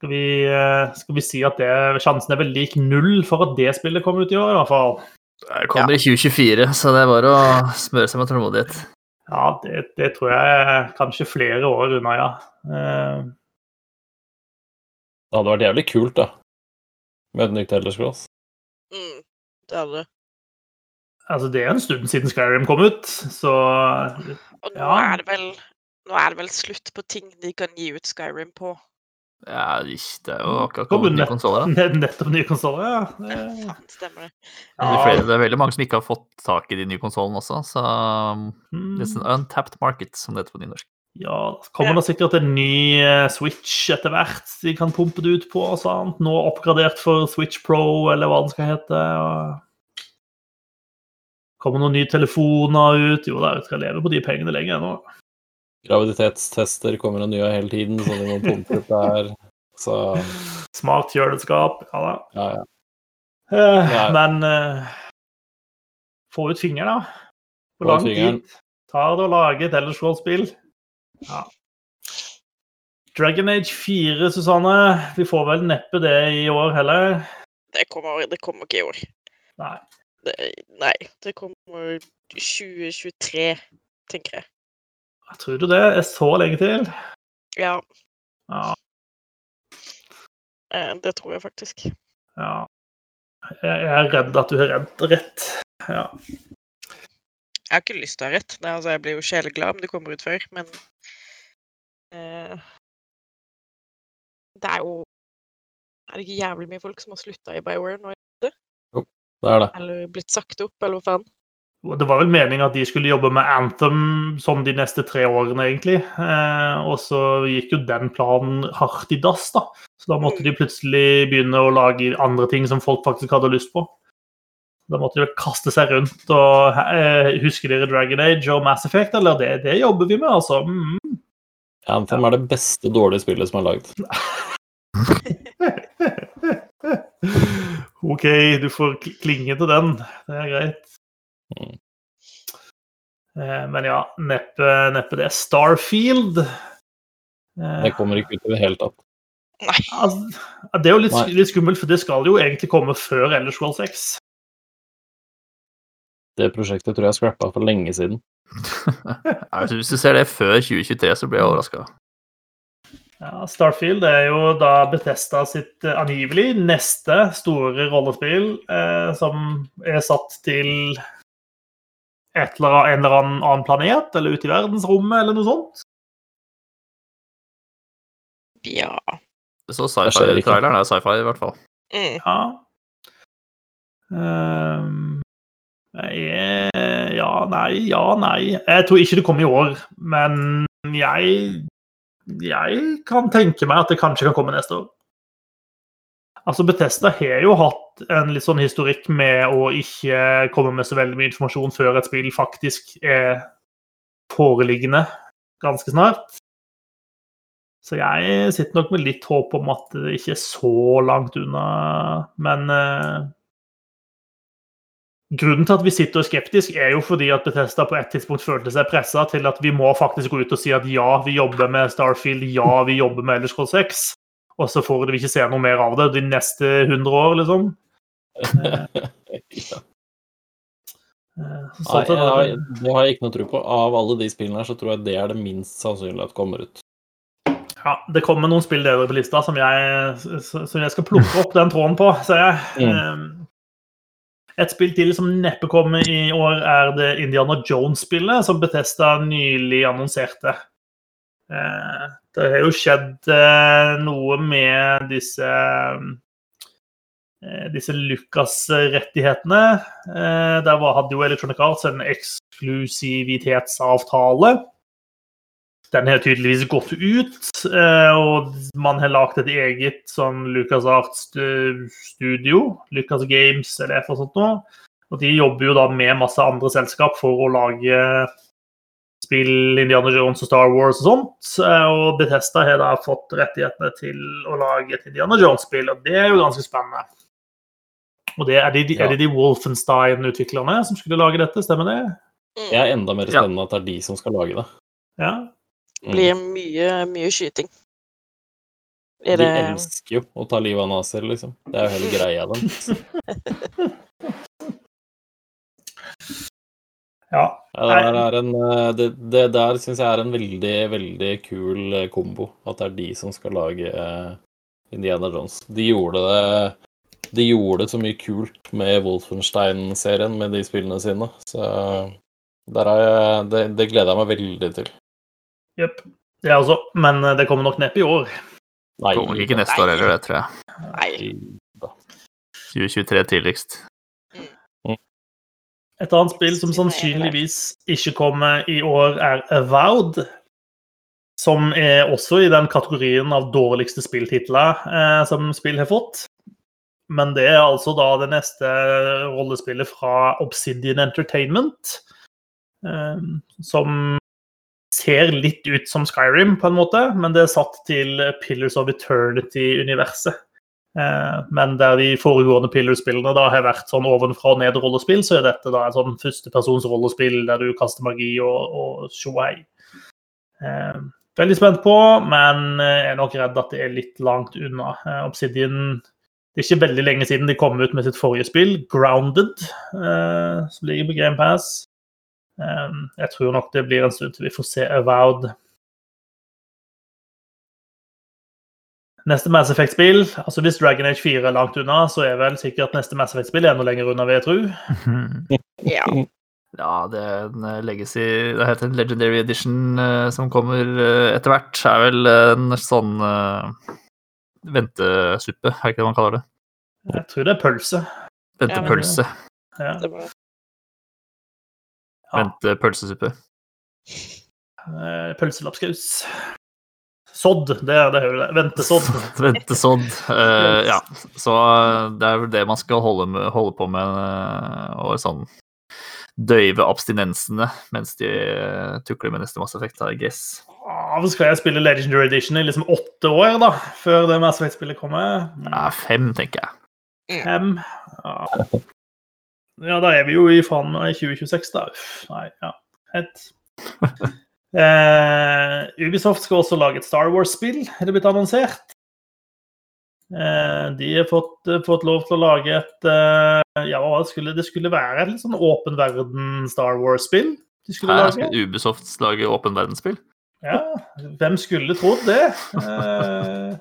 skal vi, eh, skal vi si at det, sjansen er vel lik null for at det spillet kommer ut i år, i hvert fall. Det kommer i 2024, så det er bare å smøre seg med tålmodighet. Ja, det, det tror jeg kanskje flere år unna, ja. Uh... Det hadde vært jævlig kult, da. Med et nytt Elder Scrolls. Mm, det hadde det. altså, det er en stund siden Skyrim kom ut, så Og nå Ja. er det vel nå er det vel slutt på ting de kan gi ut Skyrim på. Ja, det er jo akkurat kommet nye konsoller. nettopp nye konsoller, ja. Det- Faen, stemmer det. Det er, flere, det er veldig mange som ikke har fått tak i de nye konsollene også, så Mm. det er en untapped market, som det heter på nynorsk. Ja, det kommer det sikkert en ny eh, Switch etter hvert de kan pumpe det ut på. og sånt. Nå oppgradert for Switch Pro, eller hva den skal hete. og Kommer noen nye telefoner ut. Jo, der skal å leve på de pengene lenge ennå. Graviditetstester kommer og nye hele tiden, så de må pumpe ut der. Så Smart kjøleskap. Ja da. ja, ja. Nei. Men uh, få ut fingeren, da. Hvor lang tid tar det å lage et ellers Scrolls-spill? Ja. Dragon Age 4, Susanne. Vi får vel neppe det i år heller. Det kommer, det kommer ikke i år. Nei. Det, nei, det kommer 2023, tenker jeg. Tror du det er så lenge til? Ja, Ja. eh, det tror jeg faktisk. ja. Jeg jeg er redd at du har redd rett. Ja. Jeg har ikke lyst til å ha rett. Nei, altså, jeg blir jo sjeleglad om det kommer ut før, men eh, Det er jo Er det ikke jævlig mye folk som har slutta i Bioware nå? Jo, det er det. Eller blitt sagt opp, eller hva faen? Det var vel meningen at de skulle jobbe med Anthem som de neste tre årene, egentlig. Eh, og så gikk jo den planen hardt i dass, da. Så da måtte de plutselig begynne å lage andre ting som folk faktisk hadde lyst på. Da måtte de vel kaste seg rundt og eh, Husker dere Dragon Age og Mass Effect? Eller det, det jobber vi med, altså. Mm. Anthem er det beste dårlige spillet som er lagd. OK, du får klinge til den. Det er greit. Mm. Eh, Men ja, neppe, neppe det. Starfield eh, Det kommer ikke ut i det hele tatt. Nei. altså, Det er jo litt, litt skummelt, for det skal jo egentlig komme før Ellers World 6. Det prosjektet tror jeg scrappa for lenge siden. Altså, hvis du ser det før 2023, så blir jeg overraska. Ja, Starfield er jo da Bethesda sitt eh, angivelig neste store rollespill, eh, som er satt til et eller annet, en eller annen annen planet, eller ute i verdensrommet, eller noe sånt. Ja. Det så sci-fi-traileren er sci-fi, i hvert fall. Mm. Ja. Um, jeg, ja, nei, ja, nei. Jeg tror ikke det kommer i år, men jeg Jeg kan tenke meg at det kanskje kan komme neste år. Altså, Bethesda har jo hatt en litt sånn historikk med å ikke komme med så veldig mye informasjon før et spill faktisk er foreliggende ganske snart. Så jeg sitter nok med litt håp om at det ikke er så langt unna, men eh, Grunnen til at vi sitter og er skeptisk, er jo fordi at Bethesda på et tidspunkt følte seg pressa til at vi må faktisk gå ut og si at ja, vi jobber med Starfield, ja, vi jobber med Elder Scrolls 6, og så får vi ikke se noe mer av det de neste 100 år, liksom. Ja. Eh, Nei, sånn jeg det- har jeg ikke noe tro på. Av alle de spillene her, så tror jeg det er det minst sannsynlig at kommer ut. Ja, det kommer noen spill nedover på lista som jeg, som jeg skal plukke opp den tråden på, ser jeg. Mm. Um, Et spill til som neppe kommer i år, er det Indiana Jones-spillet som Bethesda nylig annonserte. Det har jo skjedd eh, noe med disse eh, disse Lucas-rettighetene. Eh, Der hadde jo Electronic Arts en eksklusivitetsavtale. Den har tydeligvis gått ut, og man har lagd et eget sånn Lucas Arts-studio, Lucas Games eller et eller annet sånt noe. Og de jobber jo da med masse andre selskap for å lage spill Indiana Jones og Star Wars og sånt. Eh, Og Bethesda har da fått rettighetene til å lage et Indiana Jones-spill, og det er jo ganske spennende. Og det er, de, Ja. er det de Wolfenstein-utviklerne som skulle lage dette, stemmer det? Det er enda mer Ja. spennende at det er de som skal lage det. Ja. Mm. Blir mye, mye skyting. Er De det elsker jo å ta livet av nazier, liksom. Det er jo hele greia dem. ja. Ja, det der, er en, eh, det, det der syns jeg er en veldig, veldig kul eh, kombo. At det er de som skal lage eh, Indiana Jones. De gjorde det De gjorde så mye kult med Wolfenstein-serien med de spillene sine. Så der er jeg, det, det gleder jeg meg veldig til. Jepp. Det er altså, men det kommer nok neppe i år. Nei, Kommer ikke neste år heller, det tror jeg. Nei. 2023 tidligst. Et annet spill som sannsynligvis ikke kommer i år, er Avowed. som er også i den kategorien av dårligste spilltitler eh, som spill har fått. Men det er altså da det neste rollespillet fra Obsidian Entertainment. Eh, som ser litt ut som Skyrim, på en måte, men det er satt til Pillars of Eternity-universet. Eh, men der de foregående Pillar-spillene da har vært sånn ovenfra og ned-rollespill, så er dette da et sånn førstepersons rollespill der du kaster magi og, og tjohei. Eh, veldig spent på, men jeg er nok redd at det er litt langt unna. Eh, Obsidian Det er ikke veldig lenge siden de kom ut med sitt forrige spill, Grounded, eh, som ligger på Game Pass. jeg tror nok det blir en stund til vi får se Avowed. Neste Mass Effect-spill altså Hvis Dragon Age 4 er langt unna, så er vel sikkert neste Mass Effect-spill enda lenger unna, vil jeg tro. Ja. Ja, det er en eh, legacy Det heter en Legendary Edition uh, som kommer uh, etter hvert. er vel en sånn uh, ventesuppe, er ikke det man kaller det? Jeg tror det er pølse. Ventepølse. Ja. Det var Ja. Ventepølsesuppe. Eh, Pølselapskaus. Sodd, det er det hører jeg. Ventesådd. Ventesodd. eh, ja. Så eh, det er vel det man skal holde, med, holde på med, eh, og sånn døyve abstinensene mens de tukler med neste Mass Effect, I guess. Ah, skal jeg spille Legendary Edition i liksom åtte år, da? Før det Mass Effect-spillet kommer? Ja, fem, tenker jeg. Fem? Ja. ja, da er vi jo i faen meg 2026, da. Uff, nei, ja. Helt. Eh, Ubisoft skal også lage et Star Wars-spill, er det blitt annonsert. Eh, de har fått, fått lov til å lage et eh, Ja, det skulle, det skulle være et litt sånn åpen verden Star Wars-spill de skulle Her lage. skal Ubisoft lage åpen verdensspill. Ja, hvem skulle trodd det?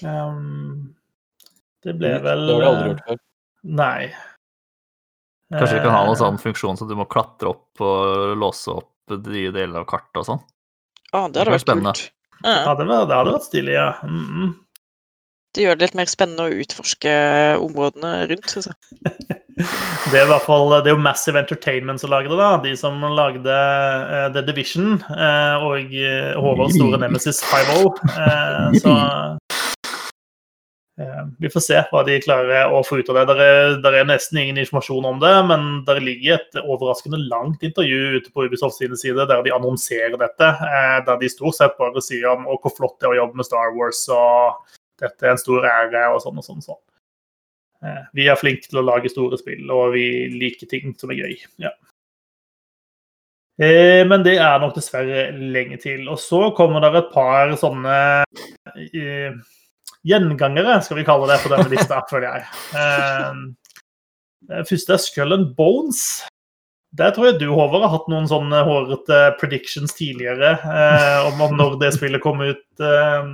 Eh, ehm, det ble vel Det har vi aldri gjort før. Nei. Kanskje vi kan ha noen Eh, sånn funksjon så du må klatre opp og låse opp de deler av kartet og sånn. Ah, det hadde var vært spennende. kult. Ja, Ja, det, var, det hadde vært stilig, ja. Mm -mm. det gjør det litt mer spennende å utforske områdene rundt, synes jeg. Det er i hvert fall det er jo Massive Entertainment som lager det, da. De som lagde uh, The Division uh, og Håvards store nemesis 5-0. Uh, så eh, vi får se hva de klarer å få ut av det. Der er, nesten ingen informasjon om det, men der ligger et overraskende langt intervju ute på Ubisoft sine sider der de annonserer dette. Eh, der de stort sett bare sier om hvor flott det er å jobbe med Star Wars, og dette er en stor ære, og sånn og sånn. og sånn. Eh, Vi er flinke til å lage store spill, og vi liker ting som er gøy. Ja. Eh, Men det er nok dessverre lenge til. Og så kommer det et par sånne eh, gjengangere, skal vi kalle det, på denne lista, føler jeg. Uh, første er Skull and Bones. Der tror jeg du, Håvard, har hatt noen sånne hårete predictions tidligere eh, om, om når det spillet kom ut. Eh,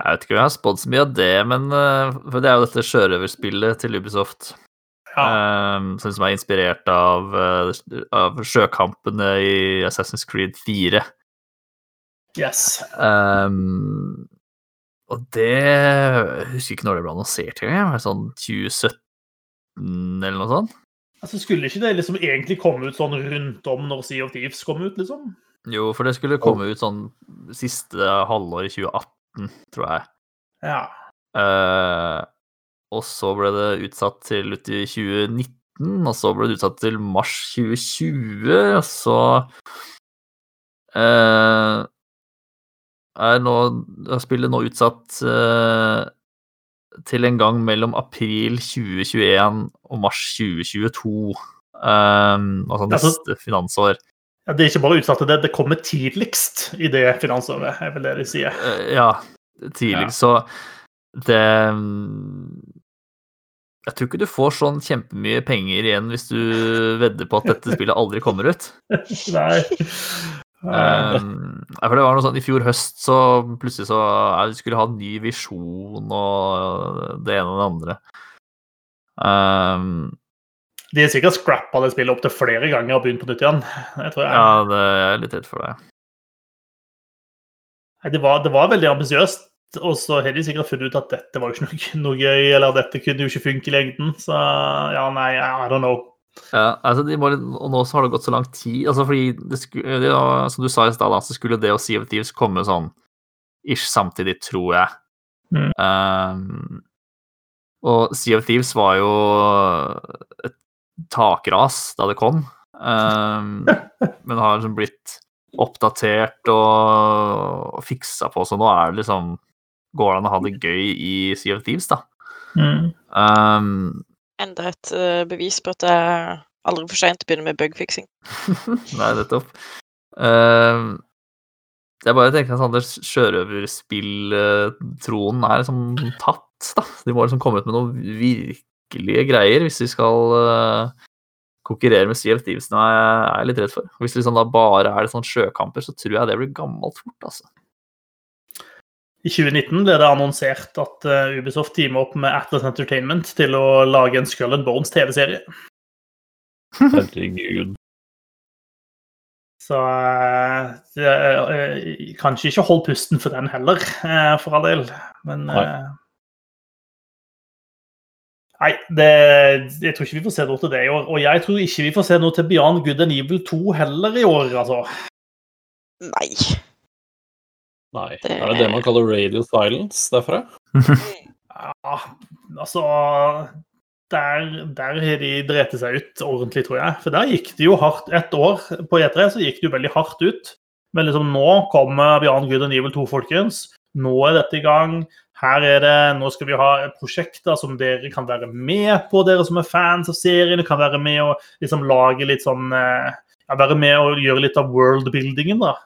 Jeg vet ikke om jeg har spådd så mye av det, men eh, for det er jo dette sjørøverspillet til Ubisoft. ja. eh, som som er inspirert av, av sjøkampene i Assassin's Creed 4. Yes. Um, og det Jeg husker ikke når det ble annonsert engang. Sånn 2017 eller noe sånt? Altså, Skulle ikke det liksom egentlig komme ut sånn rundt om når Sea of Thieves kom ut, liksom? Jo, for det skulle komme ut sånn siste halvår i 2018, tror jeg. Ja. Uh, og så ble det utsatt til ut i 2019, og så ble det utsatt til mars 2020, og så eh, er nå er spillet nå utsatt eh, til en gang mellom april 2021 og mars 2022. Um, altså Altså- neste finansår. ja. Det er ikke bare utsatt til det, det kommer tidligst i det finansåret, er vel det de sier. Eh, ja, tidlig. Så det mm, Jeg tror ikke du får sånn kjempemye penger igjen hvis du vedder på at dette spillet aldri kommer ut. Nei. Um, for det var noe sånn I fjor høst så plutselig så jeg skulle ha en ny visjon og det ene og det andre. Um, de har sikkert scrappa det spillet opp til flere ganger og begynt på nytt igjen. Jeg tror jeg. ja, det er litt redd for det. Det, var, det var veldig ambisiøst, og så har de sikkert funnet ut at dette var jo ikke noe, noe gøy, eller dette kunne jo ikke funke i lengden. Så ja, nei, I don't know. Ja, altså de må, og nå har det gått så lang tid altså fordi det skulle, det, Som du sa i stad, så skulle det og Sea of Thieves komme sånn ish samtidig, tror jeg. Mm. Um, og Sea of Thieves var jo et takras da det kom. Um, men har liksom blitt oppdatert og, og fiksa på, så nå er det liksom Går det an å ha det gøy i Sea of Thieves, da? Mm. Um, Enda et uh, bevis på at det er aldri for seint å begynne med bugfiksing. Nei, nettopp. Uh, jeg bare tenker at sånn, sjørøverspilltroen sjørøverspill-tronen er liksom tatt, da. De må liksom komme ut med noen virkelige greier hvis de skal uh, konkurrere med Steve Stevenson. Er jeg, er litt redd for. Hvis det liksom da bare er det sånn sjøkamper, så tror jeg det blir gammelt fort, altså. I 2019 ble det annonsert at eh, Ubisoft teamer opp med Atlas Entertainment til å lage en Skull and Bones TV-serie. Herregud. Så eh, det, eh, kanskje ikke hold pusten for den heller, for all del. Men Nei. Nei, det, jeg tror ikke vi får se noe til det i år. Og jeg tror ikke vi får se noe til Beyond Good and Evil 2 heller i år, altså. Nei. Nei. Det- Er det det man kaller radio silence derfra? Ja, altså Der, der har de drept seg ut ordentlig, tror jeg. For der gikk det jo hardt Et år på E3 så gikk det jo veldig hardt ut. Men liksom nå kommer Beyond Good and Evil 2, folkens. Nå er dette i gang. Her er det, Nå skal vi ha prosjekter som dere kan være med på, dere som er fans av serien. Kan være med og liksom lage litt sånn eh, ja, Være med og gjøre litt av worldbuildingen da,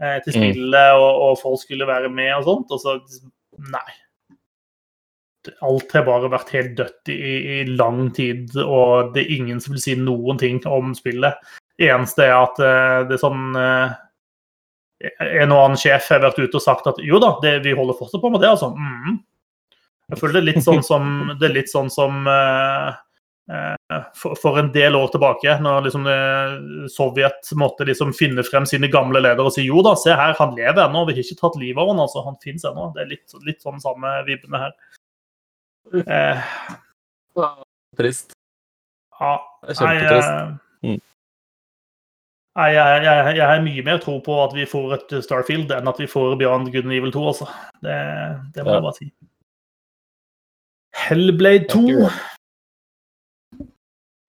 eh, til Mm. spillet, og, og folk skulle være med og sånt. Og så Nei alt har bare vært helt dødt i, i lang tid, og det er ingen som vil si noen ting om spillet. Det eneste er at eh, det er sånn eh, En og annen sjef har vært ute og sagt at jo da, det, vi holder fortsatt på med det, altså. Mm. Jeg føler det er litt sånn som, det er litt sånn som eh, for, for en del år tilbake, når liksom eh, Sovjet måtte liksom finne frem sine gamle ledere og si jo da, se her, han lever ennå, vi har ikke tatt livet av han, altså, han finnes ennå. Det er litt, litt sånn samme vibbene her. Eh, Trist. ja, kjempetrist. Jeg, Mm. Jeg, jeg, jeg har mye mer tro på at vi får et Starfield enn at vi får Beyond Good and Evil 2, altså. Det, det må Ja. jeg bare si. Hellblade 2.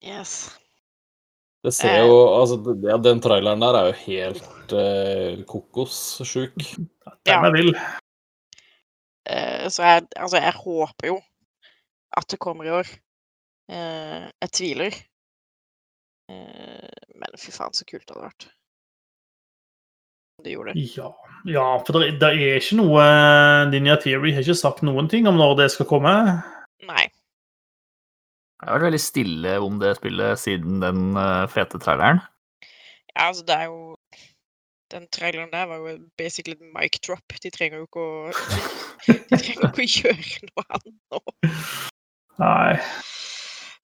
Yes. Det ser jo Altså, det- ja, den traileren der er jo helt uh, kokossjuk. Den er vil. Eh, så jeg, altså, jeg håper jo at det kommer i år. Eh, jeg tviler. Eh, men fy faen, så kult det hadde vært. Det gjorde det. Ja, ja for det, det er ikke noe Ninja Theory har ikke sagt noen ting om når det skal komme. Nei. Det har vært veldig stille om det spillet siden den eh, fete traileren. Ja, altså, det er jo Den traileren der var jo basically en mic drop. De trenger jo ikke å De trenger ikke å gjøre noe annet nå. Nei.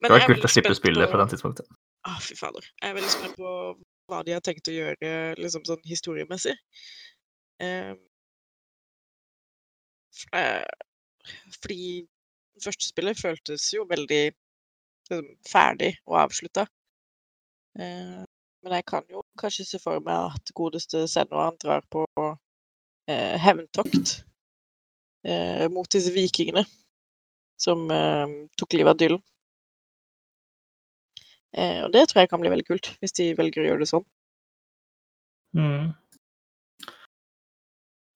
Det var kult å slippe spillet på den tidspunktet. Å, fy fader. Jeg er veldig spent på hva de har tenkt å gjøre liksom sånn historiemessig. Eh, fordi første spillet føltes jo veldig ferdig og avslutta. Eh, men jeg kan jo kanskje se for meg at godeste Sennoan drar på eh, hevntokt eh, mot disse vikingene som tok livet av Dylan. Og det tror jeg kan bli veldig kult, hvis de velger å gjøre det sånn. Mm.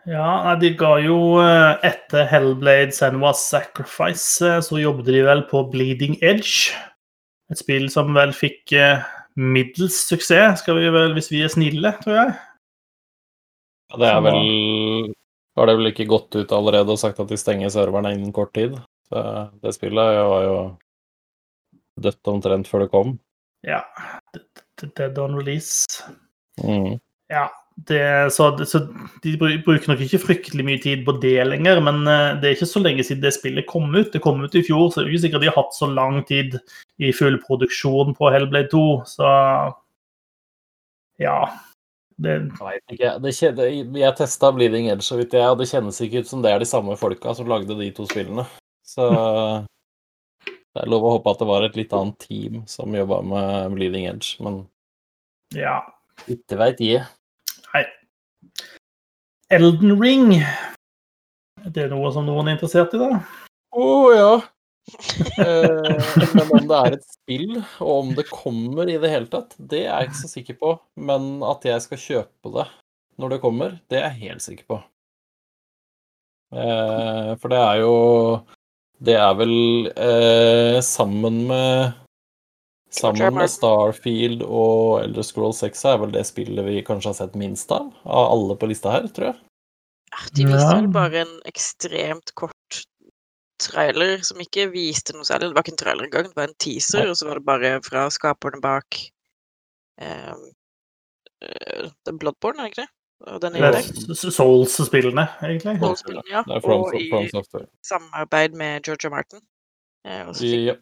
Ja, de ga jo eh, etter Hellblade Senua's Sacrifice, eh, så jobbet de vel på Bleeding Edge. Et spill som vel fikk eh, middels suksess, skal vi vel, hvis vi er snille, tror jeg. Ja, det er vel Har det vel ikke gått ut allerede og sagt at de stenger serverne innen kort tid? Så det spillet var jo dødt omtrent før det kom. Ja. Dead on release. Mm. Ja, det, så, så de bruker nok ikke fryktelig mye tid på det lenger, men eh, det er ikke så lenge siden det spillet kom ut. Det kom ut i fjor, så det er ikke sikkert de har hatt så lang tid i full produksjon på Hellblade 2, så ja. Det, Jeg ikke. Det kjede, jeg testa Bleeding Edge så vidt jeg, og det kjennes ikke ut som det er de samme folka som lagde de to spillene. Så Det er lov å håpe at det var et litt annet team som jobba med Bleeding Edge, men Ja. ikke veit jeg. Elden Ring. Det er noe som noen er interessert i, da? Å ja. Eh, men om det er et spill, og om det kommer i det hele tatt, det er jeg ikke så sikker på. Men at jeg skal kjøpe det når det kommer, det er jeg helt sikker på. Eh, for det er jo Det er vel eh, sammen med Sammen med Starfield og Elder Scroll 6 er vel det spillet vi kanskje har sett minst av, av alle på lista her, tror jeg. Ja, De viste vel bare en ekstremt kort trailer som ikke viste noe særlig. Det var ikke en trailer engang, det var en teaser, Nei. og så var det bare fra skaperne bak um, The Bloodborne, er det ikke det? Og den er Souls-spillene, egentlig. Souls-spillene, ja. Er Og i samarbeid med Georgia Martin. Eh, og så fikk Ja.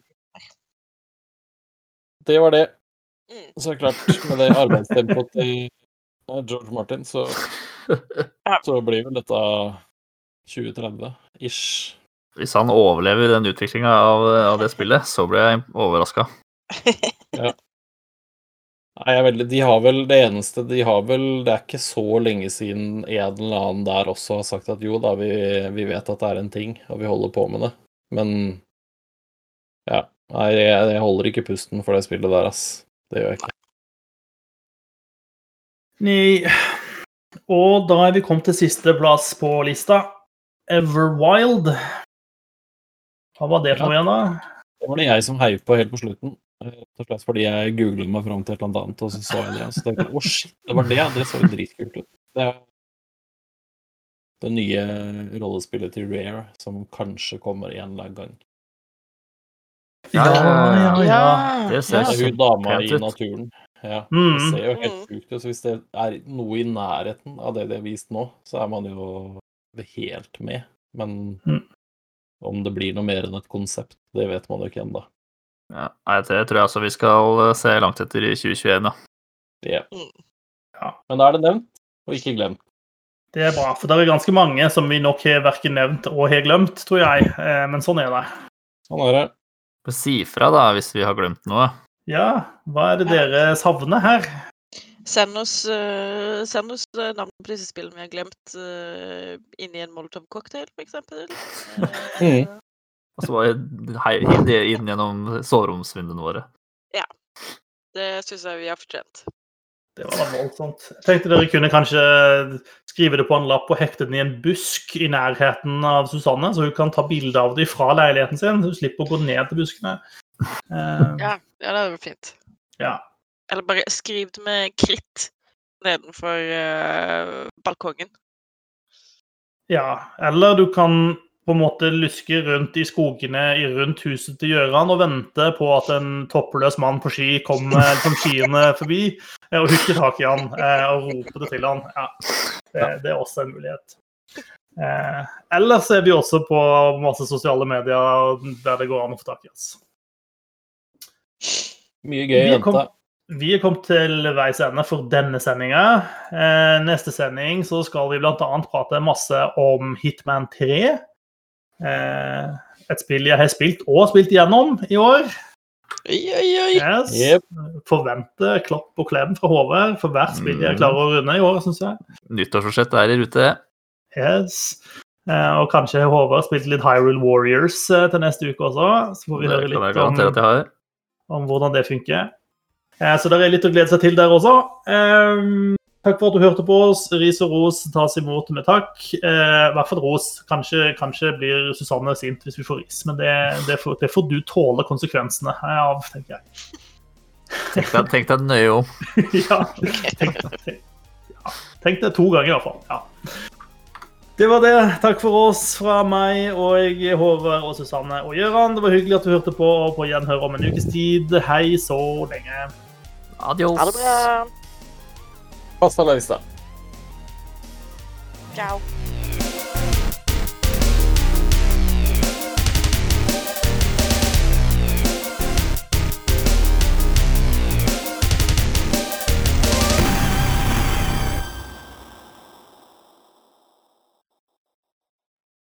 Det var det. Mm. Så klart, med det arbeidstempoet til eh, George Martin, så, så blir vel dette 2030-ish. Hvis han overlever den utviklinga av, av det spillet, så blir jeg overraska. Nei, jeg er veldig, de har vel det eneste De har vel Det er ikke så lenge siden en eller annen der også har sagt at jo da, vi, vi vet at det er en ting, og vi holder på med det. Men ja. Nei, jeg, jeg holder ikke pusten for det spillet der, ass. Det gjør jeg ikke. Nei. Og da er vi kommet til siste plass på lista. Everwild. Hva var det for noe igjen, da? Det var det jeg som heiv på helt på slutten. eh, Rett og slett fordi jeg googlet meg fram til et eller annet, og så så jeg det. Og så tenkte jeg å shit, det var det. Det så jo dritkult ut. Det er det nye rollespillet til Rare som kanskje kommer en eller annen gang. Ja, ja, ja. Det ser Det er hun dama i naturen. Ja, det Mm. ser jo helt Mm. sjukt ut. Så hvis det er noe i nærheten av det de har vist nå, så er man jo helt med. Men Mm. om det blir noe mer enn et konsept, det vet man jo ikke ennå. Ja, det tror jeg altså vi skal eh, se langt etter i 2021, da. Ja. Ja. Men da er det nevnt, og ikke glemt. Det er bra, for det er ganske mange som vi nok har verken nevnt og har glemt, tror jeg. Eh, Men sånn er det. Sånn er det. Si ifra, da, hvis vi har glemt noe. Ja, hva er det dere savner her? Send oss, uh, send oss eh, navnet på disse spillene vi har glemt, uh, inn i en Molotov-cocktail. Eh, Mm. Og så bare det inn gjennom soveromsvinduene våre. Ja. Det syns jeg vi har fortjent. Det var da voldsomt. Jeg tenkte dere kunne kanskje skrive det på en lapp og hekte den i en busk i nærheten av Susanne, så hun kan ta bilde av det fra leiligheten sin, så hun slipper å gå ned til buskene. Uh, Ja, ja det hadde vært fint. ja. Eller bare skriv det med kritt nedenfor uh, balkongen. ja. Eller du kan på en måte luske rundt i skogene i rundt huset til Gjøran og vente på at en toppløs mann på ski kommer som skiene forbi, eh, og hooker tak i han eh, og roper det til han. Ja. Det, det er også en mulighet. Eh, ellers er vi også på masse sosiale medier der det går an å få tak i oss. Mye gøy Vi vente. Vi er kommet til veis ende for denne sendinga. Eh, neste sending så skal vi bl.a. prate masse om Hitman 3. Eh, et spill jeg har spilt og spilt igjennom i år. Oi, oi, oi! Yes. Yep. Forventer klapp og klem fra Håvard for hvert spill jeg klarer å runde i år, syns jeg. Nyttårsforsett er i rute. Yes. Eh, og kanskje Håvard spilte litt Hyrule Warriors eh, til neste uke også. Så får vi Det høre litt om har. om hvordan det funker. Eh, Så det er litt å glede seg til der også. Takk for at du hørte på oss. Ris og ros tas imot med takk. Eh, I hvert fall ros. Kanskje, kanskje blir Susanne sint hvis vi får ris, men det, det, får, det får du tåle konsekvensene av, tenker jeg. Tenk deg, tenk deg nøye om. ja, tenk, tenk, ja, tenk det to ganger i hvert fall. Ja. Det var det. Takk for oss fra meg og Håvard og Susanne og Gøran. Det var hyggelig at du hørte på, og på gjenhør om en ukes tid. Hei så lenge. Adios. Ha det bra. Hasta la vista. Tchau.